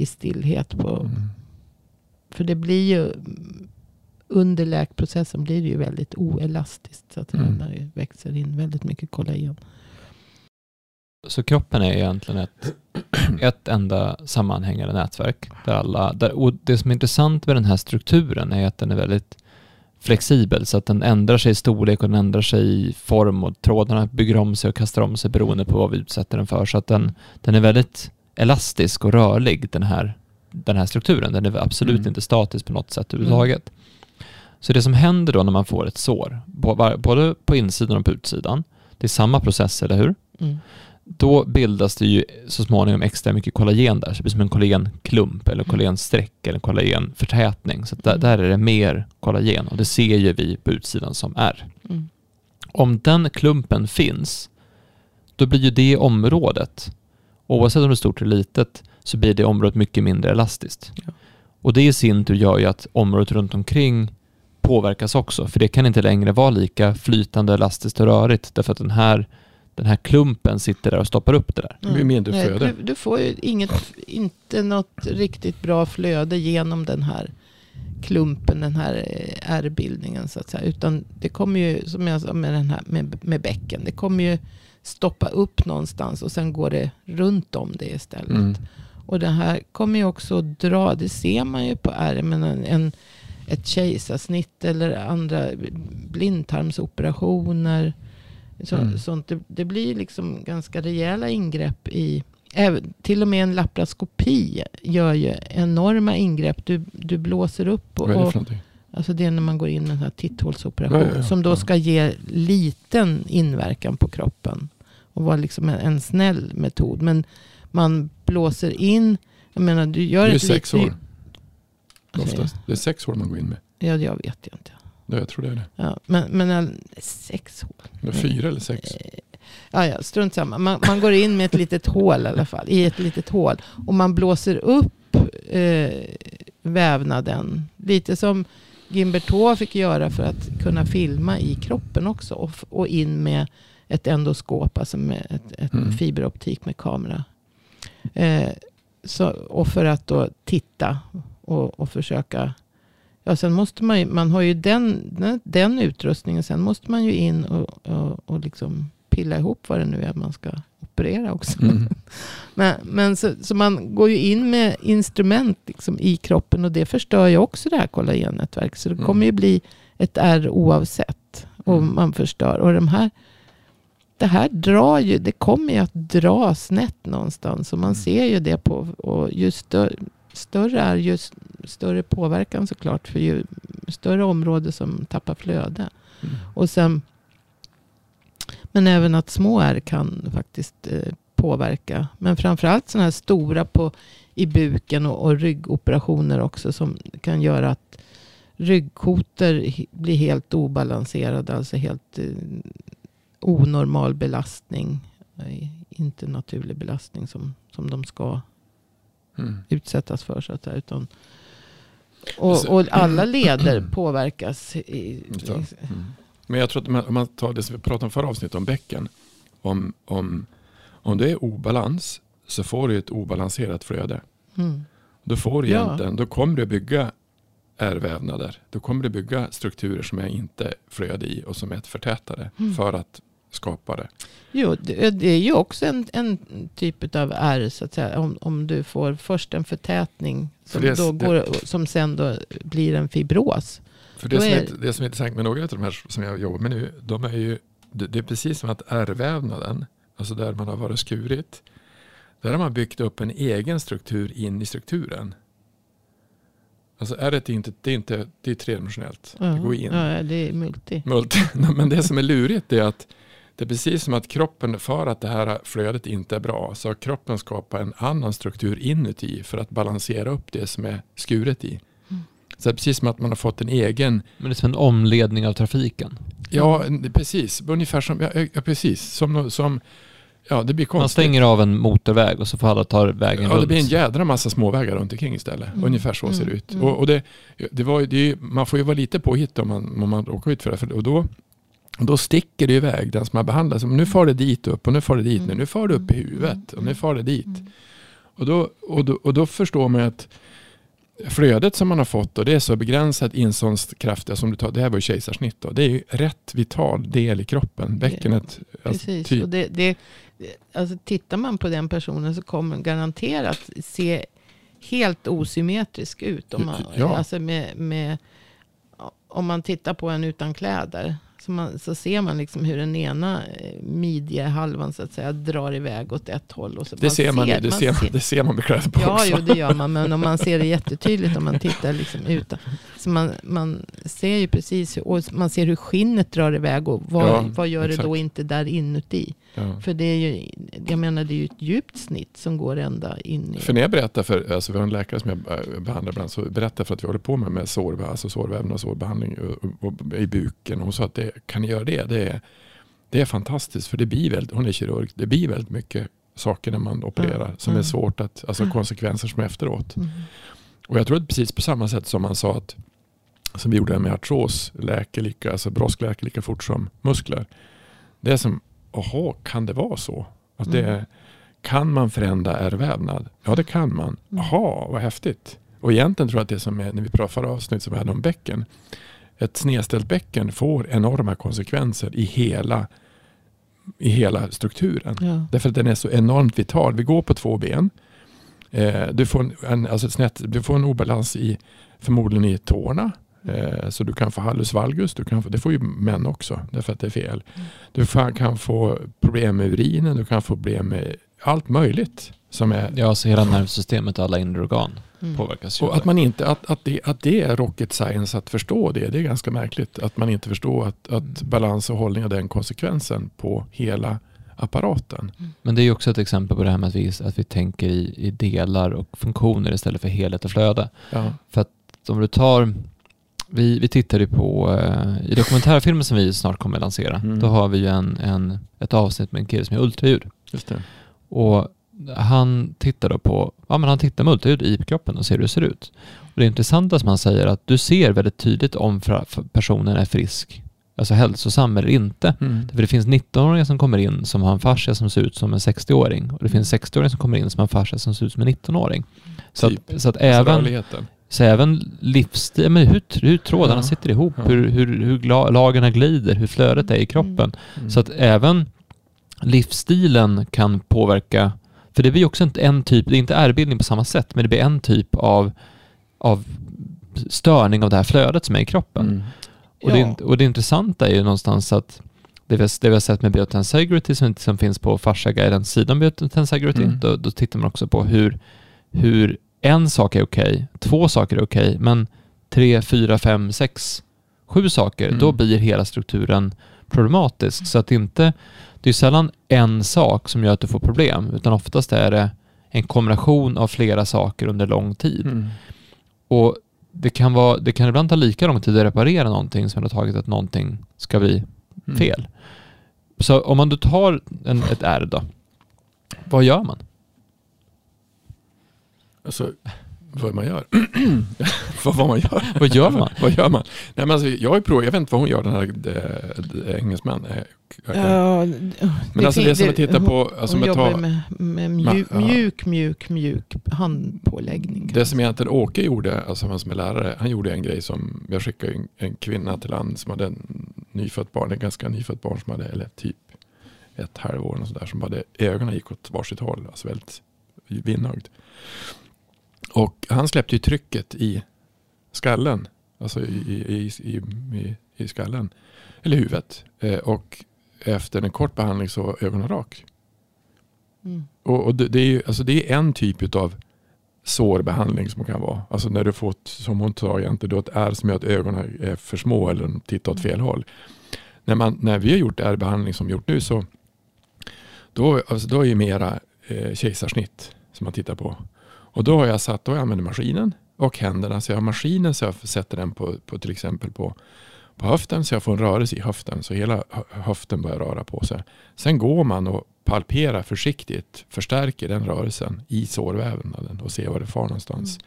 Speaker 2: i stillhet. På,
Speaker 3: Mm.
Speaker 2: För det blir ju, under läkprocessen blir det ju väldigt oelastiskt. Så att
Speaker 3: Mm.
Speaker 2: det växer in väldigt mycket kollagen.
Speaker 1: Så kroppen är egentligen ett, ett enda sammanhängande nätverk. Där alla, där, och det som är intressant med den här strukturen är att den är väldigt flexibel så att den ändrar sig i storlek och den ändrar sig i form och trådarna bygger om sig och kastar om sig beroende på vad vi utsätter den för. Så att den, den är väldigt elastisk och rörlig den här, den här strukturen. Den är absolut
Speaker 3: Mm.
Speaker 1: inte statisk på något sätt överhuvudtaget. Så det som händer då när man får ett sår, både på insidan och på utsidan, det är samma process, eller hur?
Speaker 2: Mm.
Speaker 1: då bildas det ju så småningom extra mycket kollagen där. Så det blir som en kollagenklump eller kollagensträck eller kollagenförtätning. Så där, där är det mer kollagen och det ser ju vi på utsidan som är.
Speaker 2: Mm.
Speaker 1: Om den klumpen finns, då blir ju det området, oavsett om det är stort eller litet, så blir det området mycket mindre elastiskt.
Speaker 2: Ja.
Speaker 1: Och det i sin tur gör ju att området runt omkring påverkas också, för det kan inte längre vara lika flytande, elastiskt och rörigt, därför att den här, den här klumpen sitter där och stoppar upp det där.
Speaker 3: Det blir mindre
Speaker 2: Nej,
Speaker 3: flöde.
Speaker 2: Du, du får ju inget, inte något riktigt bra flöde genom den här klumpen, den här eh, ärrbildningen så att säga. Utan det kommer ju, som jag sa med, den här, med, med bäcken, det kommer ju stoppa upp någonstans och sen går det runt om det istället.
Speaker 3: Mm.
Speaker 2: Och det här kommer ju också dra, det ser man ju på ärmen, en, en, ett kejsarsnitt eller andra blindtarmsoperationer. Så,
Speaker 3: Mm.
Speaker 2: sånt. Det, det blir liksom ganska rejäla ingrepp i, även, till och med en laparoskopi gör ju enorma ingrepp. Du, du blåser upp och, och? Alltså det är när man går in med en sån här titthålsoperation.
Speaker 3: Ja, ja.
Speaker 2: Som då ska ge liten inverkan på kroppen. Och vara liksom en, en snäll metod. Men man blåser in. Jag menar du gör
Speaker 3: Det är sex år oftast. Det är sex år man går in med.
Speaker 2: Ja, jag vet ju inte.
Speaker 3: Ja, jag tror det är det.
Speaker 2: Ja, men, men en- sex
Speaker 3: det är fyra eller sex.
Speaker 2: Eh, Ja, ja, strunt samma. Man, man går in med ett litet hål i alla fall. I ett litet hål. Och man blåser upp eh, vävnaden. Lite som Gimbertaux fick göra för att kunna filma i kroppen också. Och, och in med ett endoskop, alltså med ett, ett
Speaker 3: Mm.
Speaker 2: fiberoptik med kamera. Eh, så, och för att då titta och, och försöka. Ja, sen måste man ju, man har ju den, den, den utrustningen. Sen måste man ju in och, och, och liksom pilla ihop vad det nu är man ska operera också.
Speaker 3: Mm.
Speaker 2: Men, men så, så man går ju in med instrument liksom i kroppen och det förstör ju också det här kollagennätverket. Så det
Speaker 3: Mm.
Speaker 2: kommer ju bli ett ärr oavsett. Och
Speaker 3: Mm.
Speaker 2: man förstör. Och de här, det här drar ju, det kommer ju att dra snett någonstans. Och man
Speaker 3: Mm.
Speaker 2: ser ju det på, och ju större, större är ju större påverkan såklart. För ju större område som tappar flöde.
Speaker 3: Mm.
Speaker 2: Och sen, men även att små ärr kan faktiskt eh, påverka. Men framförallt sådana här stora på, i buken och, och ryggoperationer också. Som kan göra att ryggkotor blir helt obalanserade. Alltså helt eh, onormal belastning. Eh, Inte naturlig belastning som, som de ska
Speaker 3: Mm.
Speaker 2: utsättas för. Så att säga, utan, och,
Speaker 3: Alltså-
Speaker 2: och alla leder påverkas. I.
Speaker 3: Mm. Men jag tror att om man tar det som vi pratade om förra avsnittet om bäcken. Om, om, om det är obalans så får du ett obalanserat flöde.
Speaker 2: mm,
Speaker 3: Då får du
Speaker 2: Ja.
Speaker 3: egentligen, då kommer du bygga ärrvävnader. Då kommer du bygga strukturer som är inte flöde i och som är förtätade
Speaker 2: Mm.
Speaker 3: för att skapa det.
Speaker 2: Jo, det, det är ju också en, en typ av ärr så att säga. Om, om du får först en förtätning som,
Speaker 3: För det-
Speaker 2: då
Speaker 3: det-
Speaker 2: går, som sen då blir en fibros.
Speaker 3: För det som, är,
Speaker 2: är-
Speaker 3: det som är intressant med några av de här som jag jobbar med nu, de är ju, det, det är precis som att ärrvävnaden, alltså där man har varit skurit, där har man byggt upp en egen struktur in i strukturen. Alltså ärret är inte, det är inte, det är tredimensionellt.
Speaker 2: Ja,
Speaker 3: Det går in.
Speaker 2: ja, det är multi.
Speaker 3: Multi. Men det som är lurigt är att det är precis som att kroppen, för att det här flödet inte är bra, så har kroppen skapat en annan struktur inuti för att balansera upp det som är skuret i.
Speaker 2: Mm.
Speaker 3: Så det är precis som att man har fått en egen
Speaker 1: Men det är som en omledning av trafiken.
Speaker 3: Ja, precis. Ungefär som, ja, precis. Som, som, ja det blir
Speaker 1: Man
Speaker 3: konstigt.
Speaker 1: stänger av en motorväg och så får alla ta vägen
Speaker 3: Ja,
Speaker 1: runt.
Speaker 3: det blir en jädra massa småvägar runt omkring istället.
Speaker 2: Mm.
Speaker 3: Ungefär så ser det
Speaker 2: Mm.
Speaker 3: ut.
Speaker 2: Mm.
Speaker 3: Och, och det, det var, det man får ju vara lite påhitt om man, om man råkar ut för det. För, och då, då sticker det iväg den som har behandlats. Nu far det dit upp och nu far det dit.
Speaker 2: Mm.
Speaker 3: Nu far det upp i huvudet och nu far det dit.
Speaker 2: Mm.
Speaker 3: Och, då, och, då, och då förstår man att flödet som man har fått och det är så begränsat inståndskraftiga som du tar. Det här var ju kejsarsnitt då. Det är ju rätt vital del i kroppen. Bäckenet. Alltså,
Speaker 2: Precis.
Speaker 3: typ.
Speaker 2: Och det, det, alltså tittar man på den personen så kommer garanterat se helt osymmetrisk ut. Om man,
Speaker 3: Ja.
Speaker 2: alltså med, med, om man tittar på en utan kläder. Så, man, så ser man liksom hur den ena eh, midjehalvan så att säga drar iväg åt ett håll. Och så
Speaker 3: Det ser man, ju, det, ser,
Speaker 2: ser-
Speaker 3: man, det ser man med kläder på
Speaker 2: Ja,
Speaker 3: också.
Speaker 2: jo, det gör man. Men om man ser det jättetydligt om man tittar liksom utan. Så man, man ser ju precis och man ser hur skinnet drar iväg och vad,
Speaker 3: Ja,
Speaker 2: vad gör det då
Speaker 3: exakt.
Speaker 2: inte där inuti.
Speaker 3: Ja.
Speaker 2: För det är ju, jag menar det är ju ett djupt snitt som går ända in i.
Speaker 3: För när jag berättar för, alltså vi har en läkare som jag eh, behandlar ibland, så berättar för att vi håller på med, med sår, alltså sårvävnad och sårbehandling och, och, och, i buken. Och hon sa att det, kan ni göra det? Det är, det är fantastiskt för det blir väldigt, hon är kirurg, det blir väldigt mycket saker när man opererar
Speaker 2: Mm.
Speaker 3: som är
Speaker 2: Mm.
Speaker 3: svårt att, alltså konsekvenser som är efteråt.
Speaker 2: Mm.
Speaker 3: Och jag tror att precis på samma sätt som man sa att som vi gjorde med artros läker lika, alltså brosk läker lika fort som muskler. Det är som, jaha, kan det vara så? Att det
Speaker 2: Mm.
Speaker 3: är, kan man förändra ärrvävnad? Ja, det kan man.
Speaker 2: Mm.
Speaker 3: Jaha, vad häftigt. Och egentligen tror jag att det som är, när vi pratade förra avsnittet som vi hade om bäcken, ett snedställt bäcken får enorma konsekvenser i hela, i hela strukturen.
Speaker 2: Ja.
Speaker 3: Därför att den är så enormt vital. Vi går på två ben. Eh, du, får en, alltså ett snett, du får en obalans i, förmodligen i tårna. Eh, så du kan få hallus valgus. Du kan få, det får ju män också därför att det är fel.
Speaker 2: Mm.
Speaker 3: Du kan få problem med urinen. Du kan få problem med allt möjligt. Som är,
Speaker 1: Ja, så hela nervsystemet och alla inre organ
Speaker 2: Mm.
Speaker 1: påverkas ju.
Speaker 3: och att, man inte, att, att, det, att det är rocket science att förstå det. Det är ganska märkligt. Att man inte förstår att, att balans och hållning har den konsekvensen på hela apparaten.
Speaker 1: Men det är ju också ett exempel på det här med att vi, att vi tänker i, i delar och funktioner istället för helhet och flöde.
Speaker 3: Ja.
Speaker 1: För att om du tar, vi, vi tittade på, eh, i dokumentärfilmen som vi snart kommer att lansera,
Speaker 3: Mm.
Speaker 1: då har vi ju en, en, ett avsnitt med en kille som är ultraljud.
Speaker 3: Just det.
Speaker 1: Och han tittar då på, ja men han tittar med ultraljud i kroppen och ser hur det ser ut. Och det intressanta som han säger att du ser väldigt tydligt om personen är frisk, alltså hälsosam eller inte.
Speaker 3: Mm.
Speaker 1: För det finns 19-åringar som kommer in som har en fascia som ser ut som en 60-åring och det finns 60-åringar som kommer in som har en fascia som ser ut som en 19-åring. Så att,
Speaker 3: Typ.
Speaker 1: så att
Speaker 3: Alltså
Speaker 1: även. Så även livsstil, men hur, hur trådarna
Speaker 3: Ja.
Speaker 1: sitter ihop,
Speaker 3: Ja.
Speaker 1: hur, hur, hur lagren glider, hur flödet är i kroppen.
Speaker 3: Mm.
Speaker 1: Så att även livsstilen kan påverka, för det blir ju också inte en typ, det är inte ärrbildning på samma sätt, men det blir en typ av, av störning av det här flödet som är i kroppen.
Speaker 3: Mm.
Speaker 1: Och, det,
Speaker 2: Ja.
Speaker 1: och det intressanta är ju någonstans att det vi, det vi har sett med Biotensegrity som, som finns på Fascia-guidens sidan Biotensegrity,
Speaker 3: Mm.
Speaker 1: då, då tittar man också på hur, hur en sak är okej, två saker är okej, men tre, fyra, fem, sex, sju saker,
Speaker 3: Mm.
Speaker 1: då blir hela strukturen problematisk. Så att inte, det är sällan en sak som gör att du får problem, utan oftast är det en kombination av flera saker under lång tid.
Speaker 3: Mm.
Speaker 1: Och det kan, vara, det kan ibland ta lika lång tid att reparera någonting som det har tagit att någonting ska bli
Speaker 3: Mm.
Speaker 1: fel. Så om man då tar en, ett R då, vad gör man?
Speaker 3: Alltså, vad man gör? vad, vad man gör?
Speaker 1: Vad gör man?
Speaker 3: vad gör man? Nej, men alltså, jag har ju provat, jag vet inte vad hon gör den här äh, engelsman. Eh, kan-
Speaker 2: Ja,
Speaker 3: men alltså det som jag tittar på, alltså
Speaker 2: hon jobbar
Speaker 3: tar,
Speaker 2: med, med mjuk,
Speaker 3: Ja.
Speaker 2: mjuk, mjuk, mjuk handpåläggning.
Speaker 3: det som egentligen Åke gjorde, alltså han som är lärare, han gjorde en grej som, jag skickade en, en kvinna till land som hade en nyfött barn, en ganska nyfött barn som hade, eller typ ett halvår och sådär, som hade ögonen gick åt varsitt håll, alltså väldigt vinnögd. Och han släppte ju trycket i skallen, alltså i, i, i, i, skallen, eller huvudet. Eh, och efter en kort behandling så var ögonen rak.
Speaker 2: Mm.
Speaker 3: Och, och det, det, är ju, alltså det är en typ av sårbehandling som kan vara. Alltså när du fått, som hon sa egentligen, ett ärr som gör att ögonen är för små eller tittar åt fel håll. När, man, när vi har gjort ärrbehandling som vi gjort nu så då, alltså då är det mera eh, kejsarsnitt som man tittar på. Och då har jag satt, då använder maskinen och händerna. Så jag har maskinen så jag sätter den på, på till exempel på, på höften så jag får en rörelse i höften så hela hö- höften börjar röra på sig. Sen går man och palperar försiktigt, förstärker den rörelsen i sårvävnaden och ser var det far någonstans.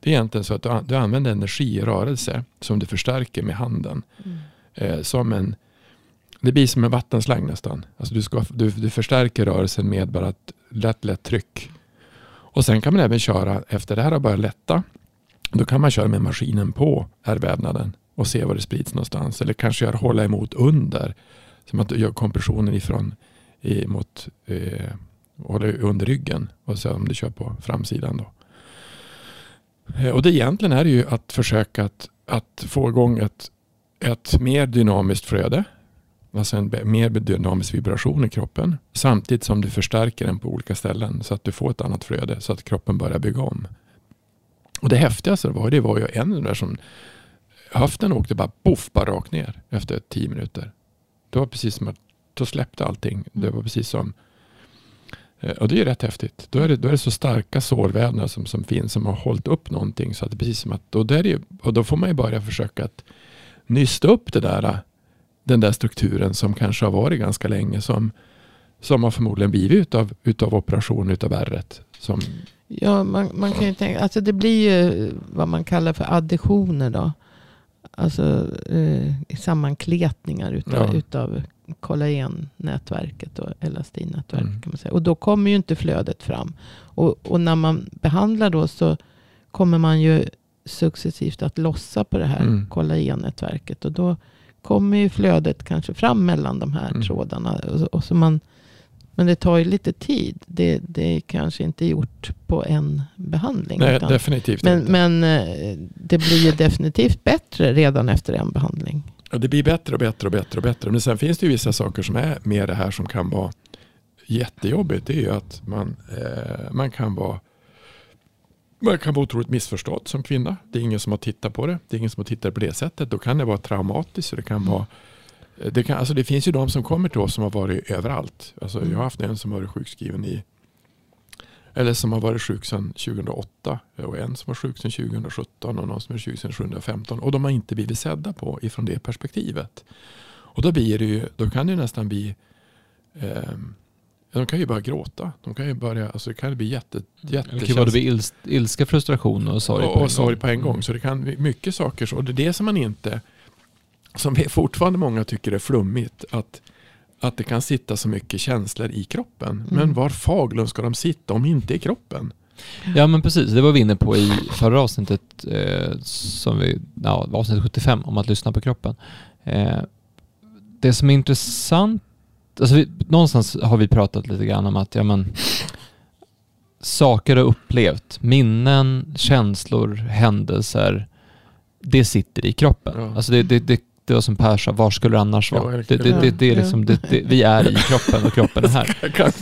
Speaker 3: Det är egentligen så att du, du använder energi i rörelse som du förstärker med handen.
Speaker 2: Mm.
Speaker 3: Eh, som en, det blir som en vattenslang nästan. Alltså du, ska, du, du förstärker rörelsen med bara ett lätt, lätt tryck. Och sen kan man även köra, efter det här har börjat lätta, då kan man köra med maskinen på ärrvävnaden och se var det sprids någonstans. Eller kanske göra, hålla emot under. Så man gör kompressionen ifrån i, mot, eh, under ryggen och se om du kör på framsidan. Då. Eh, och det egentligen är det ju att försöka att, att få igång ett, ett mer dynamiskt flöde. Alltså en mer dynamisk vibration i kroppen. Samtidigt som du förstärker den på olika ställen så att du får ett annat flöde. Så att kroppen börjar bygga om. Och det häftigaste var, det var ju en där som höften åkte bara poff, bara rakt ner efter tio minuter. Det var precis som att då släppte allting. Det var precis som eh, och det är ju rätt häftigt. Då är det, då är det så starka sårvävnader som, som finns som har hållit upp någonting. Så att det precis som att, och, där är, och då får man ju börja försöka att nysta upp det där, den där strukturen som kanske har varit ganska länge. Som, som har förmodligen blivit utav, utav operation utav ärret. Som,
Speaker 2: Ja, man, man kan ju tänka, alltså det blir ju vad man kallar för additioner då. Alltså eh, sammankletningar utav,
Speaker 3: Ja.
Speaker 2: utav kollagennätverket och elastinnätverket.
Speaker 3: Mm.
Speaker 2: Kan man säga. Och då kommer ju inte flödet fram. Och, och när man behandlar då så kommer man ju successivt att lossa på det här
Speaker 3: Mm.
Speaker 2: kollagennätverket. Och då kommer ju flödet kanske fram mellan de här
Speaker 3: Mm.
Speaker 2: trådarna. Och, så- och så man, men det tar ju lite tid. Det, det är kanske inte gjort på en behandling.
Speaker 3: nej,
Speaker 2: utan-
Speaker 3: definitivt
Speaker 2: men,
Speaker 3: inte.
Speaker 2: men eh, det blir ju definitivt bättre redan efter en behandling.
Speaker 3: Ja, det blir bättre och bättre och bättre och bättre. Men sen finns det ju vissa saker som är med det här som kan vara jättejobbigt. Det är ju att man, eh, man kan vara man kan vara otroligt missförstådd som kvinna. Det är ingen som har tittat på det. Det är ingen som har tittat på det sättet. Då kan det vara traumatiskt. Det, kan vara, det, kan, alltså det finns ju de som kommer till oss som har varit överallt. Alltså jag har haft en som har varit sjukskriven i eller som har varit sjuk sedan 2008 och en som var sjuk sedan 2017 och någon som är sjuk sedan 2015. Och de har inte blivit sedda på ifrån det perspektivet. Och då, blir det ju, då kan det nästan bli ehm, De kan ju bara gråta. De kan ju börja, alltså det kan bli jätte,
Speaker 1: Det kan
Speaker 3: jättekänsligt.
Speaker 1: både bli ils, ilska, frustration och sorg
Speaker 3: och,
Speaker 1: på en
Speaker 3: sorg
Speaker 1: gång.
Speaker 3: På en gång. Så det kan bli mycket saker så. Och det är det som man inte, som fortfarande många tycker är flummigt, att, att det kan sitta så mycket känslor i kroppen. Men
Speaker 2: Mm.
Speaker 3: var faglund ska de sitta om inte i kroppen?
Speaker 1: Ja men precis, det var vi inne på i förra avsnittet, eh, som vi, ja, avsnitt 75 om att lyssna på kroppen. Eh, det som är intressant, alltså vi, någonstans har vi pratat lite grann om att ja, men, saker har upplevt, minnen, känslor, händelser, det sitter i kroppen.
Speaker 3: Ja.
Speaker 1: Alltså det, det, det, det var som Per sa, var skulle det annars
Speaker 3: Ja,
Speaker 1: vara? det,
Speaker 3: verkligen.
Speaker 1: det, det, det är liksom, det, det, vi är i kroppen och kroppen är här.
Speaker 3: kan,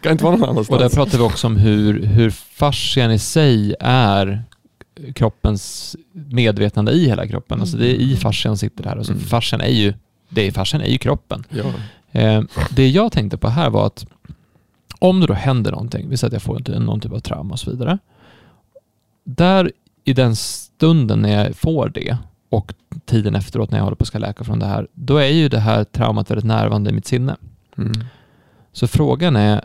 Speaker 3: kan inte vara någon
Speaker 1: Och
Speaker 3: annanstans.
Speaker 1: där pratar vi också om hur, hur fascian i sig är kroppens medvetande i hela kroppen. Alltså det är i fascian sitter det här. Alltså
Speaker 3: Mm.
Speaker 1: fascian är ju, det är fascian är ju kroppen.
Speaker 3: ja.
Speaker 1: Eh, det jag tänkte på här var att om det då händer någonting, vi säger att jag får någon typ av trauma och så vidare. Där i den stunden när jag får det och tiden efteråt när jag håller på att ska läka från det här, då är ju det här traumat väldigt närvarande i mitt sinne.
Speaker 3: Mm.
Speaker 1: Så frågan är,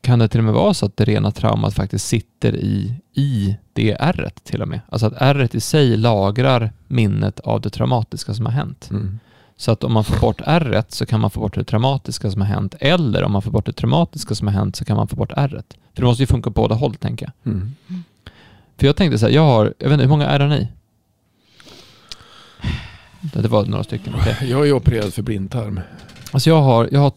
Speaker 1: kan det till och med vara så att det rena traumat faktiskt sitter i, i det ärret till och med? Alltså att ärret i sig lagrar minnet av det traumatiska som har hänt.
Speaker 3: Mm.
Speaker 1: Så att om man får bort ärret så kan man få bort det traumatiska som har hänt. Eller om man får bort det traumatiska som har hänt så kan man få bort ärret. För det måste ju funka på båda håll tänker jag.
Speaker 3: Mm.
Speaker 1: För jag tänkte så här, jag har, jag vet inte, hur många ärr har ni? Det var några stycken. okej.
Speaker 3: Jag är opererad för blindtarm.
Speaker 1: Alltså jag har, jag har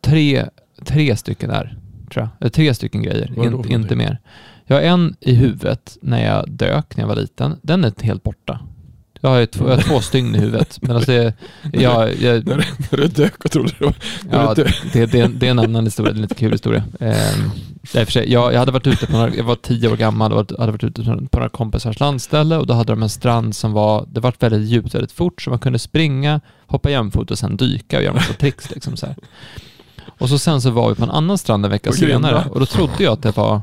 Speaker 1: tre, tre stycken där, tror jag. Eller tre stycken grejer, In, inte mer. Jag har en i huvudet när jag dök när jag var liten. Den är helt borta. Jag har, ju två, jag har två stygn i huvudet. Men alltså det, jag, jag,
Speaker 3: När, när du dök och trodde det var...
Speaker 1: ja, det, det, det är en annan historia, det är en lite kul historia. Och för sig, jag, jag hade varit ute på några, jag var tio år gammal och hade varit ute på några kompisars landställe och då hade de en strand som var, det var väldigt djupt, väldigt fort så man kunde springa, hoppa jämfot och sen dyka och göra massa tricks liksom så här. Och så sen så var vi på en annan strand en vecka senare och då trodde jag att det var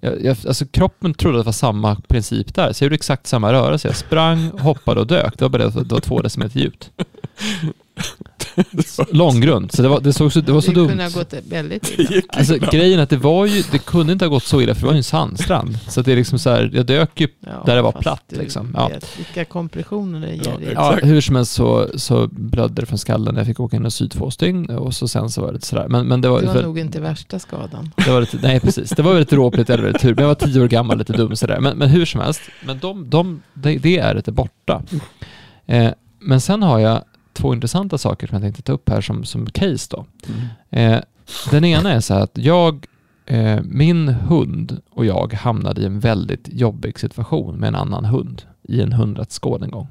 Speaker 1: jag, jag, alltså kroppen trodde att det var samma princip där, så jag gjorde exakt samma rörelse. Jag sprang, hoppade och dök. Det var bara det att det var två decimeter djupt. Långgrund, så det var, det såg så, det var så
Speaker 2: det
Speaker 1: dumt.
Speaker 2: kunde ha gått väldigt
Speaker 3: Det
Speaker 2: illa.
Speaker 1: Alltså grejen är att det var ju, det kunde inte ha gått så illa för det var ju en sandstrand. Så att det är liksom så här, jag dök ju,
Speaker 2: Ja,
Speaker 1: där det var platt, liksom. Ja.
Speaker 2: Vet vilka kompressioner det ger.
Speaker 3: Ja,
Speaker 1: ja, hur som helst så, så blödde det från skallen. Jag fick åka in och sy två stygn och så sen så var det lite sådär. Men, men det var,
Speaker 2: det var
Speaker 1: för,
Speaker 2: nog inte värsta skadan.
Speaker 1: det var lite, nej precis, det var väldigt dråpligt eller väldigt tur. Men jag var tio år gammal, lite dum sådär. Men, men hur som helst, men de, de, det, det är är borta. Eh, men sen har jag två intressanta saker som jag tänkte ta upp här som, som case då.
Speaker 3: Mm.
Speaker 1: Eh, den ena är så här att jag, eh, min hund och jag hamnade i en väldigt jobbig situation med en annan hund i en hundratsgård en gång.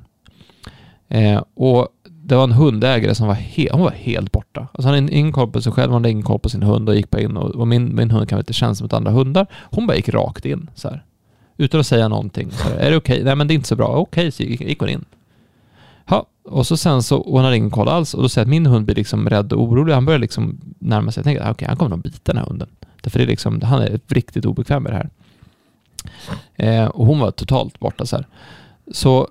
Speaker 1: Eh, och det var en hundägare som var, he- hon var helt borta. Alltså han hade ingen koll på sig själv, hon hade ingen koll på sin hund och gick bara in och, och min, min hund kan vara lite känslig mot andra hundar. Hon bara gick rakt in så här. Utan att säga någonting. Så här, är det okej? Nej men det är inte så bra. Okej, så gick, gick hon in. Och så sen så, och han hade ingen koll alls. Och då säger jag att min hund blir liksom rädd och orolig. Han börjar liksom närma sig. Jag tänker, ah, okej, han kommer nog bita den här hunden. Därför det är liksom, han är riktigt obekväm med det här. Eh, och hon var totalt borta så här. Så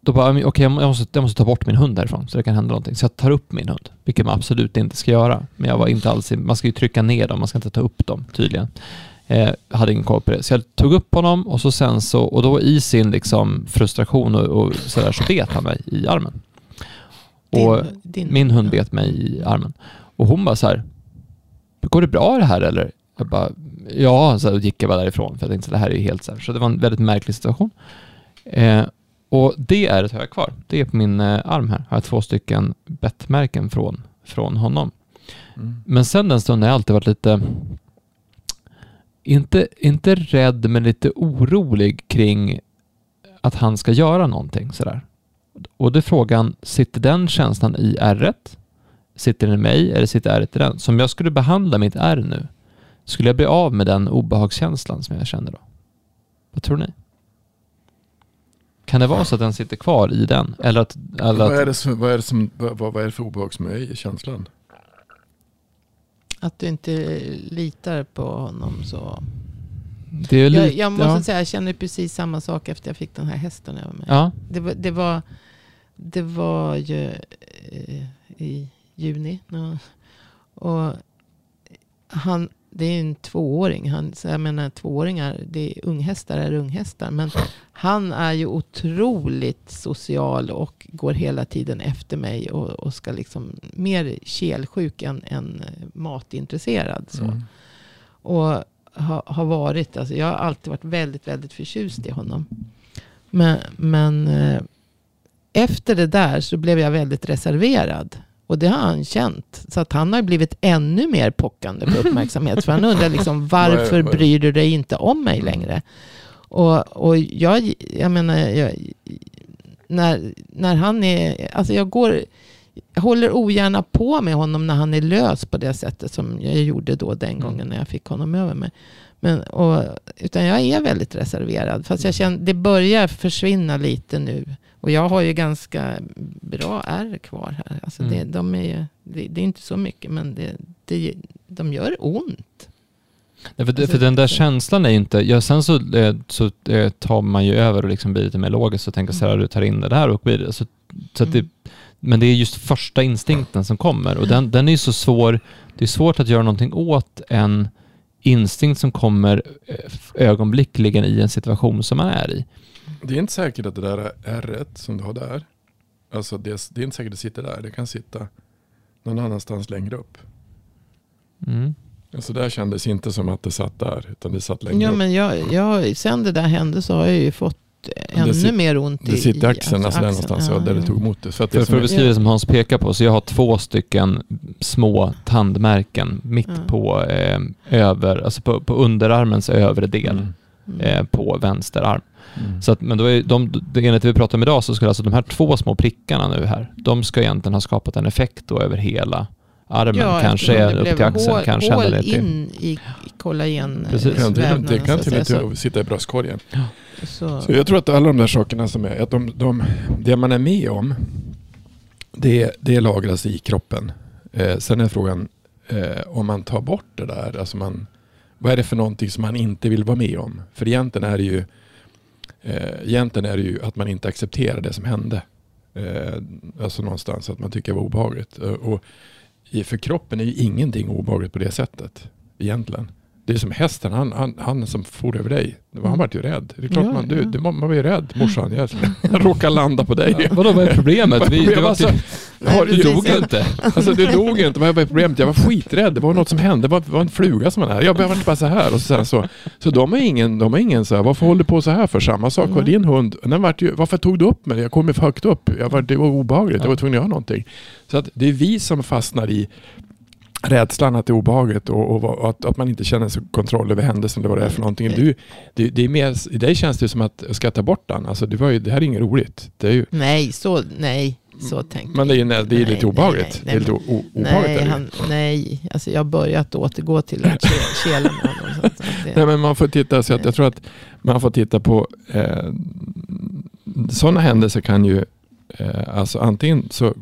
Speaker 1: då bara, ah, okej, okej, jag måste, jag måste ta bort min hund därifrån så det kan hända någonting. Så jag tar upp min hund, vilket man absolut inte ska göra. Men jag var inte alls, man ska ju trycka ner dem, man ska inte ta upp dem tydligen. Eh, hade ingen koll på det. Så jag tog upp honom och så sen så, och då i sin liksom frustration och, och sådär så bet han mig i armen. Och
Speaker 2: Din- din-
Speaker 1: min hund bet mig i armen. Och hon bara så här, går det bra det här eller? Jag bara, ja, så här, gick jag bara därifrån för jag tänkte det här är ju helt så här. Så det var en väldigt märklig situation. Eh, och det är ett har jag kvar. Det är på min eh, arm här. Har jag två stycken bettmärken från, från honom.
Speaker 3: Mm.
Speaker 1: Men sen den stunden har jag alltid varit lite, inte, inte rädd men lite orolig kring att han ska göra någonting sådär. Och då är frågan, sitter den känslan i ärret? Sitter den i mig eller sitter ärret i den? Så om jag skulle behandla mitt ärr nu, skulle jag bli av med den obehagskänslan som jag känner då? Vad tror ni? Kan det vara så att den sitter kvar i den? Eller att... Eller
Speaker 3: Vad, är
Speaker 1: att
Speaker 3: det som, vad, är det som, vad, vad är det för obehag som är i känslan?
Speaker 2: Att du inte litar på honom så.
Speaker 1: det är lite,
Speaker 2: Jag, jag måste
Speaker 1: ja.
Speaker 2: säga, jag känner precis samma sak efter jag fick den här hästen över mig.
Speaker 1: Ja,
Speaker 2: Det, var, det, var, det var ju eh, i juni. Och han, det är en tvååring. Han, så jag menar tvååringar, det är, unghästar är unghästar. Men han är ju otroligt social och går hela tiden efter mig. Och, och ska liksom mer kelsjuk än, än matintresserad. Så.
Speaker 3: Mm.
Speaker 2: Och ha, har varit, alltså jag har alltid varit väldigt, väldigt förtjust i honom. Men, men eh, efter det där så blev jag väldigt reserverad. Och det har han känt. Så att han har blivit ännu mer pockande på uppmärksamhet. För han undrar liksom, varför bryr du dig inte om mig längre? Och, och jag, jag menar, jag, när, när han är, alltså jag går, jag håller ogärna på med honom när han är lös på det sättet som jag gjorde då den gången när jag fick honom över mig. Men, och, utan jag är väldigt reserverad. Fast jag känner, det börjar försvinna lite nu. Och jag har ju ganska bra ärr kvar här. Alltså det,
Speaker 1: Mm.
Speaker 2: de är, ju- det, det är inte så mycket men det, det, de gör ont.
Speaker 1: Nej, för, det-
Speaker 2: Alltså,
Speaker 1: för den där
Speaker 2: det-
Speaker 1: känslan är inte... Ja, sen så, eh, så eh, tar man ju över och liksom blir lite mer logisk och tänker så här, du tar in det där och blir så, så att det,
Speaker 2: Mm.
Speaker 1: Men det är just första instinkten som kommer och den, den är ju så svår. Det är svårt att göra någonting åt en instinkt som kommer eh, ögonblickligen i en situation som man är i.
Speaker 3: Det är inte säkert att det där r som du har där. Alltså det, det är inte säkert att det sitter där. Det kan sitta någon annanstans längre upp.
Speaker 1: Mm.
Speaker 3: Alltså där kändes inte som att det satt där. Utan det satt längre
Speaker 2: Ja,
Speaker 3: upp.
Speaker 2: men jag, jag, sen det där hände så har jag ju fått ännu
Speaker 3: sit-
Speaker 2: mer ont
Speaker 3: Det sitter i axeln, alltså där någonstans. Ja, där det tog emot det. För att
Speaker 1: För,
Speaker 3: det
Speaker 1: för
Speaker 3: som
Speaker 1: att
Speaker 3: är,
Speaker 1: beskriva det som Hans pekar på, så jag har två stycken små tandmärken mitt
Speaker 2: Ja.
Speaker 1: på, eh, över, alltså på, på underarmens övre del
Speaker 3: Mm.
Speaker 2: Mm.
Speaker 1: eh, på vänster arm.
Speaker 3: Mm.
Speaker 1: Så att, men då är de, det- enligt det vi pratar om idag så skulle alltså de här två små prickarna nu här, de ska egentligen ha skapat en effekt då över hela armen. kanske
Speaker 2: eftersom det
Speaker 1: upp till axeln,
Speaker 2: hål,
Speaker 1: kanske
Speaker 2: hål
Speaker 1: ner till.
Speaker 2: in i, kollagen.
Speaker 1: Precis.
Speaker 3: Det kan det kan
Speaker 2: så
Speaker 3: till och sitta i bröstkorgen.
Speaker 2: Så, så,
Speaker 3: Så jag tror att alla de där sakerna som är, att de, de, det man är med om, det, det lagras i kroppen. Eh, sen är frågan eh, om man tar bort det där, alltså man, vad är det för någonting som man inte vill vara med om? För egentligen är det ju, eh, egentligen är det ju att man inte accepterar det som hände. Eh, alltså någonstans att man tycker det var obehagligt. Eh, och för kroppen är ju ingenting obehagligt på det sättet egentligen. Det är som hästen, han, han, han som for över dig. Han vart ju rädd. Det är klart
Speaker 2: Ja,
Speaker 3: man, du,
Speaker 2: ja.
Speaker 3: du, man var ju rädd morsan. Jag, jag råkade landa på dig.
Speaker 1: Vadå, vad är problemet? Vi, det var
Speaker 3: alltså,
Speaker 1: typ,
Speaker 3: har,
Speaker 1: du dog inte.
Speaker 3: alltså du dog inte. Vad var problemet? Jag var skiträdd. Det var något som hände. Det var, var en fluga som var här. Jag var bara så här. Och sen så, så de har ingen, de har ingen så här, varför håller du på så här för? Samma sak var
Speaker 2: Mm.
Speaker 3: din hund. Den vart ju, varför tog du upp mig? Jag kom ju för högt upp. Jag var, det var obehagligt. Jag var tvungen att göra någonting. Så att det är vi som fastnar i rädslan att det är obehagligt och, och, och att, att man inte känner så kontroll över händelsen eller vad det är för någonting. Du, det, det är mer, I dig känns det som att jag ska ta bort den. Alltså det, var ju, det här är inget roligt. Det är ju,
Speaker 2: nej, så, nej, så tänker
Speaker 3: men det är, ju- det är
Speaker 2: Nej,
Speaker 3: lite
Speaker 2: nej,
Speaker 3: obehagligt.
Speaker 2: nej,
Speaker 3: det är lite o,
Speaker 2: Nej,
Speaker 3: det
Speaker 2: han, nej, alltså jag har börjat återgå till att ke- kela med honom. Så att det,
Speaker 3: Nej, men man får titta, så att jag tror att man får titta på eh, sådana händelser kan ju, eh, alltså antingen så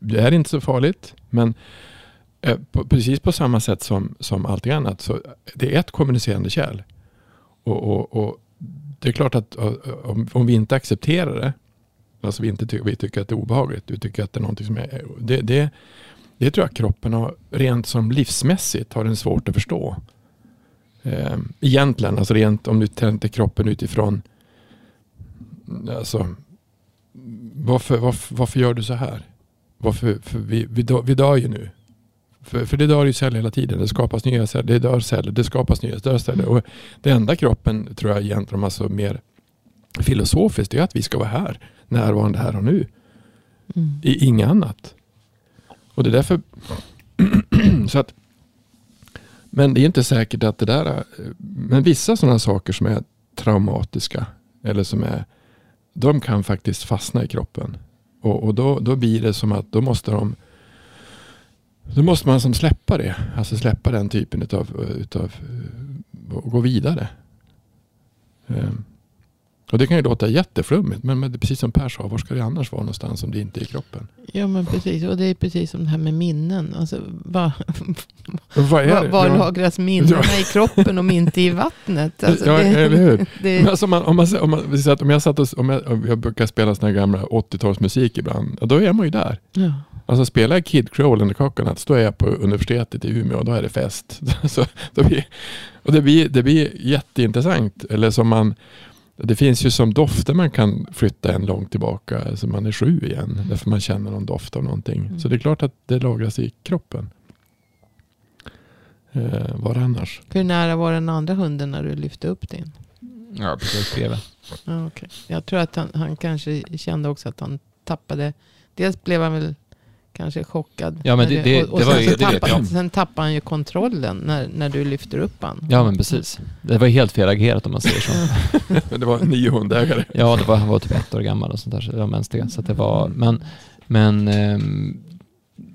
Speaker 3: det är inte så farligt, men Eh, på, precis på samma sätt som, som allting annat så det är ett kommunicerande kärl. Och, och, och det är klart att eh, om, om vi inte accepterar det, alltså vi inte tycker, vi tycker att det är obehagligt, vi tycker att det är någonting som är, eh, det, det, det tror jag kroppen har, rent som livsmässigt har den svårt att förstå. Eh, egentligen, alltså rent om du tänker kroppen utifrån, alltså varför, varför, varför gör du så här? Varför, för vi, vi, dör, vi dör ju nu. För, för det dör ju celler hela tiden. Det skapas nya celler, det dör celler, det skapas nya dör celler. Och det enda kroppen tror jag egentligen, alltså mer filosofiskt, är att vi ska vara här, närvarande här och nu.
Speaker 2: mm.
Speaker 3: I inget annat. Och det är därför... så att, men det är inte säkert att det där... är- Men vissa sådana saker som är traumatiska eller som är... De kan faktiskt fastna i kroppen. Och, och då, då blir det som att då måste de... Då måste man som släppa det. Alltså släppa den typen utav, utav och gå vidare. Ehm. Och det kan ju låta jätteflummigt. Men, men det är precis som Per sa, var ska det annars vara någonstans om det inte är i kroppen?
Speaker 2: Ja men precis, och det är precis som det här med minnen. Alltså, va,
Speaker 3: Vad är det?
Speaker 2: var
Speaker 3: Ja.
Speaker 2: lagras minnena i kroppen om inte i vattnet? Alltså,
Speaker 3: Ja,
Speaker 2: det,
Speaker 3: eller hur?
Speaker 2: det,
Speaker 3: Men alltså om, man, om, man, om, man, vi säger att om jag satt och, om jag, om jag brukar spela sån här gamla 80-talsmusik ibland, ja, då är man ju där.
Speaker 2: ja.
Speaker 3: Alltså spelar jag Kid Crawl under Coconuts då är jag på universitetet i Umeå och då är det fest. Så, då blir, och det blir, det blir jätteintressant. Eller som man, det finns ju som dofter man kan flytta en långt tillbaka. Alltså man är sju igen. Därför man känner någon doft av någonting.
Speaker 2: Mm.
Speaker 3: Så det är klart att det lagras i kroppen. Eh, var annars?
Speaker 2: Hur nära var den andra hunden när du lyfte upp din?
Speaker 1: Ja, precis bredvid.
Speaker 2: Ja, okay. Jag tror att han, han kanske kände också att han tappade. Dels blev han väl kanske chockad.
Speaker 1: Ja, men det- det-
Speaker 2: och, och
Speaker 1: det var
Speaker 2: sen,
Speaker 1: ju-
Speaker 2: så
Speaker 1: det vet
Speaker 2: tappade,
Speaker 1: jag.
Speaker 2: sen tappade han ju kontrollen när, när du lyfter upp han.
Speaker 1: Ja, men precis. Det var helt fel agerat om man säger så.
Speaker 3: det var nio hundägare.
Speaker 1: Ja, det var, han var typ ett år gammal och sånt där. Så det var det. Så att det var, men men ehm,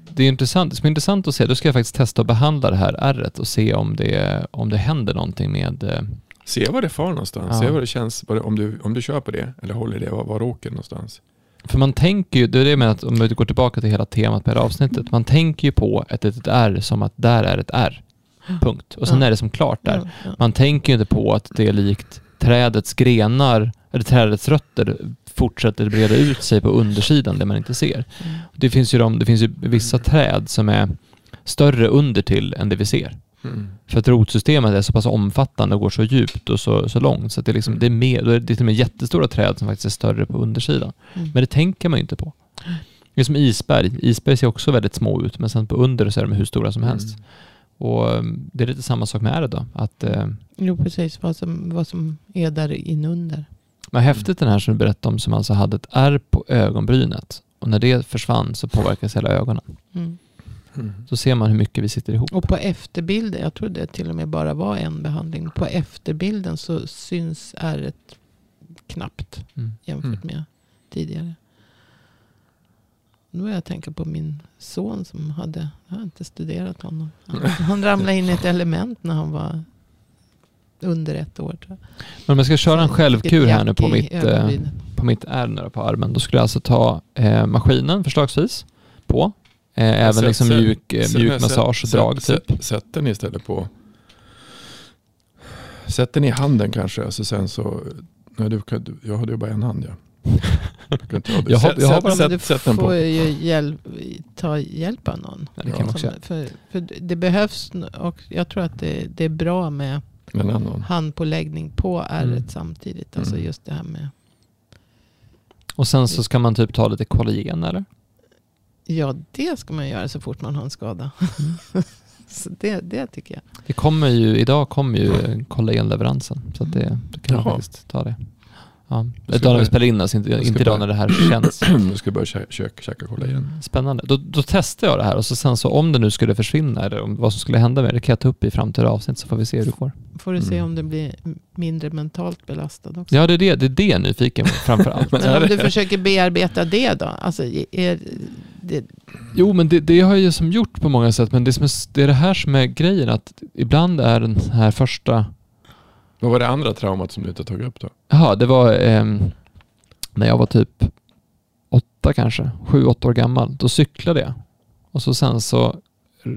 Speaker 1: det är intressant. Det som är intressant att se, då ska jag faktiskt testa att behandla det här ärret och se om det, om det händer någonting med... eh,
Speaker 3: Se vad det far någonstans.
Speaker 1: Ja.
Speaker 3: Se vad det känns. Om du, om du kör på det eller håller det. Var, var åker någonstans?
Speaker 1: För man tänker ju, det är det jag menar att om vi går tillbaka till hela temat med det här avsnittet. Man tänker ju på ett litet R som att där är ett R. Punkt. Och sen
Speaker 2: Ja.
Speaker 1: är det som klart där.
Speaker 2: Ja, ja.
Speaker 1: Man tänker ju inte på att det är likt trädets grenar, eller trädets rötter fortsätter breda ut sig på undersidan, det man inte ser.
Speaker 2: Mm.
Speaker 1: Det finns ju, de, det finns ju vissa träd som är större under till än det vi ser.
Speaker 3: Mm.
Speaker 1: För att rotsystemet är så pass omfattande och går så djupt och så, så långt så att det, är liksom, det, är mer, det är till och med jättestora träd som faktiskt är större på undersidan.
Speaker 2: Mm.
Speaker 1: Men det tänker man ju inte på. Det är som isberg. Isberg ser också väldigt små ut men sen på under så är de hur stora som helst.
Speaker 3: Mm.
Speaker 1: Och um, det är lite samma sak med ärret då. Att, eh,
Speaker 2: Jo, precis. Vad som, vad som är där inunder.
Speaker 1: Men häftigt den här som du berättade om som alltså hade ett ärr på ögonbrynet. Och när det försvann så påverkas hela ögonen.
Speaker 2: Mm.
Speaker 3: Mm.
Speaker 1: Så ser man hur mycket vi sitter ihop.
Speaker 2: Och på efterbilden, jag tror det till och med bara var en behandling. På efterbilden så syns ärret knappt
Speaker 1: Mm.
Speaker 2: jämfört
Speaker 3: Mm.
Speaker 2: med tidigare. Nu börjar jag tänka på min son som hade, jag har inte studerat honom. Han, han ramlade in i ett element när han var under ett år tror jag.
Speaker 1: Men om jag ska köra en självkur här nu på mitt, eh, på mitt ärr på armen. Då skulle jag alltså ta eh, maskinen förslagsvis på. Eh, även
Speaker 3: Sätt-
Speaker 1: liksom
Speaker 3: sätt-
Speaker 1: mjuk, eh,
Speaker 3: sätt-
Speaker 1: mjuk
Speaker 3: sätt-
Speaker 1: massage och
Speaker 3: sätt-
Speaker 1: drag
Speaker 3: sätt-
Speaker 1: typ.
Speaker 3: Sätt den istället på... Sätt den i handen kanske. Alltså sen så... Nej, du, kan- du- jag hade ju bara en hand ja. Det.
Speaker 1: Jag har-
Speaker 3: Sätt-
Speaker 1: jag har
Speaker 3: sätt-
Speaker 1: bara-
Speaker 2: men du
Speaker 3: sätt- sätt den på.
Speaker 2: får ju hjälp, ta hjälp av någon.
Speaker 1: Ja, det kan
Speaker 3: Ja.
Speaker 1: man också
Speaker 2: För, för det behövs och jag tror att det, det är bra med handpåläggning på ärret
Speaker 1: Mm.
Speaker 2: samtidigt. Alltså
Speaker 3: Mm.
Speaker 2: just det här med,
Speaker 1: Och sen så ska man typ ta lite kollagen eller?
Speaker 2: Ja det ska man göra så fort man har en skada.
Speaker 1: Mm.
Speaker 2: så det, det tycker jag.
Speaker 1: Det kommer ju, idag kommer ju kollagenleveransen. Så att det, det kan man
Speaker 3: Jaha.
Speaker 1: faktiskt ta det. Ja. Idag när vi spelar in, alltså inte, inte idag när det här känns.
Speaker 3: Nu ska jag börja kä- käka, käka kolla igen.
Speaker 1: Spännande. Då, då testar jag det här och så sen så om det nu skulle försvinna eller om vad som skulle hända med det kan jag ta upp i framtida avsnitt så får vi se hur det går.
Speaker 2: Får du se
Speaker 3: Mm.
Speaker 2: om det blir mindre mentalt belastad också.
Speaker 1: Ja, det är det, det, är det jag är nyfiken på framför allt.
Speaker 3: Men
Speaker 2: om du försöker bearbeta det då? Alltså, är, det,
Speaker 1: Jo, men det, det har jag ju som gjort på många sätt, men det, som är, det är det här som är grejen, att ibland är den här första...
Speaker 3: Vad var det andra traumat som du inte har tagit upp då?
Speaker 1: Jaha, det var ehm, när jag var typ åtta kanske, sju, åtta år gammal. Då cyklade jag. Och så sen så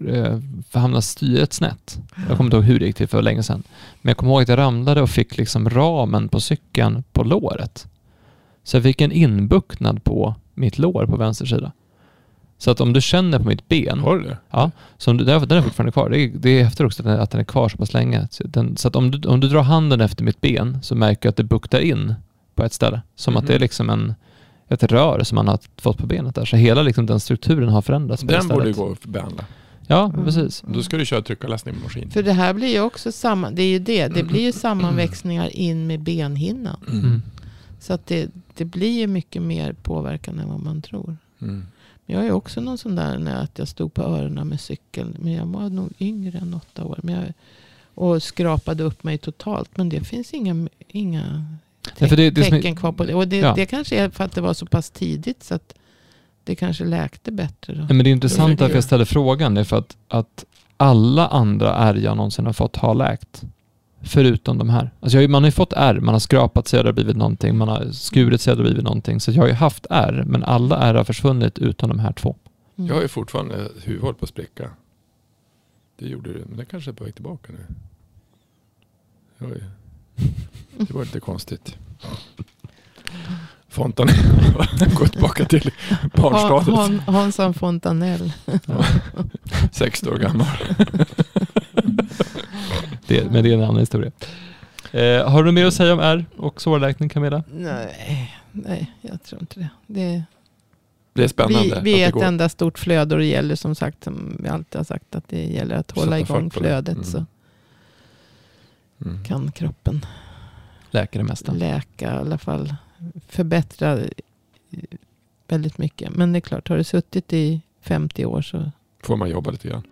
Speaker 1: eh, hamnade styret snett. Jag kommer inte ihåg hur det gick till för länge sedan. Men jag kommer ihåg att jag ramlade och fick liksom ramen på cykeln på låret. Så jag fick en inbuktnad på mitt lår på vänster sida. Så att om du känner på mitt ben,
Speaker 3: Har du det?
Speaker 1: Ja, så om du, den är- den är fortfarande kvar. Det är, det är häftigt också att den, att den är kvar så pass länge. Så, den, så att om du, om du drar handen efter mitt ben så märker jag att det buktar in på ett ställe. Som att det är
Speaker 3: Mhm.
Speaker 1: liksom en, ett rör som man har fått på benet där. Så hela liksom, den strukturen har förändrats
Speaker 3: Den borde gå att behandla.
Speaker 1: Ja,
Speaker 2: Mm.
Speaker 1: precis.
Speaker 3: Då ska du köra tryckarlastningsmaskin.
Speaker 2: för det här blir ju också samma, det är ju det, det blir
Speaker 3: Mm.
Speaker 2: ju sammanväxningar in med benhinnan.
Speaker 1: Mm. Så
Speaker 2: Så att det, det blir ju mycket mer påverkan än vad man tror.
Speaker 3: Mm.
Speaker 2: Jag är också någon sån där när att jag stod på öronen med cykeln. Men jag var nog yngre än åtta år. Men jag, och skrapade upp mig totalt. Men det finns inga, inga
Speaker 1: Ja, för det- det som är-
Speaker 2: tecken kvar på det. Och det,
Speaker 1: Ja.
Speaker 2: det kanske är för att det var så pass tidigt. Så att det kanske läkte bättre. Då.
Speaker 1: Nej, men det är intressant att
Speaker 3: jag.
Speaker 1: ställer frågan. Är för att, att alla andra ärr jag någonsin har fått har läkt. Förutom de här. Alltså jag, man har ju fått ärr, man har skrapat sig och det har blivit någonting. Man har skurit sig och det har blivit någonting. Så jag har ju haft ärr, men alla ärr har försvunnit utom de här två.
Speaker 2: Mm.
Speaker 3: Jag har ju fortfarande huvudet på att spricka. Det gjorde du, men det kanske är på väg tillbaka nu. Oj. Det var lite konstigt. Fontanell. Gå tillbaka till barnstadiet.
Speaker 2: Han, Hansson Fontanell.
Speaker 3: 60 år gammal.
Speaker 1: Det, men det är en annan historia. Eh, har du mer att säga om R och sårläkning Camilla?
Speaker 2: Nej, nej, jag tror inte det. det
Speaker 3: Det är spännande.
Speaker 2: vi, vi är
Speaker 3: att
Speaker 2: ett enda stort flöde och det gäller som sagt, som vi alltid har sagt, att det gäller att hålla
Speaker 3: Sätta
Speaker 2: igång flödet
Speaker 3: Mm.
Speaker 2: så
Speaker 3: Mm.
Speaker 2: kan kroppen
Speaker 1: Läker det mesta.
Speaker 2: läka, i alla fall förbättra eh, väldigt mycket. Men det är klart, har du suttit i 50 år så
Speaker 3: Får man jobba lite grann.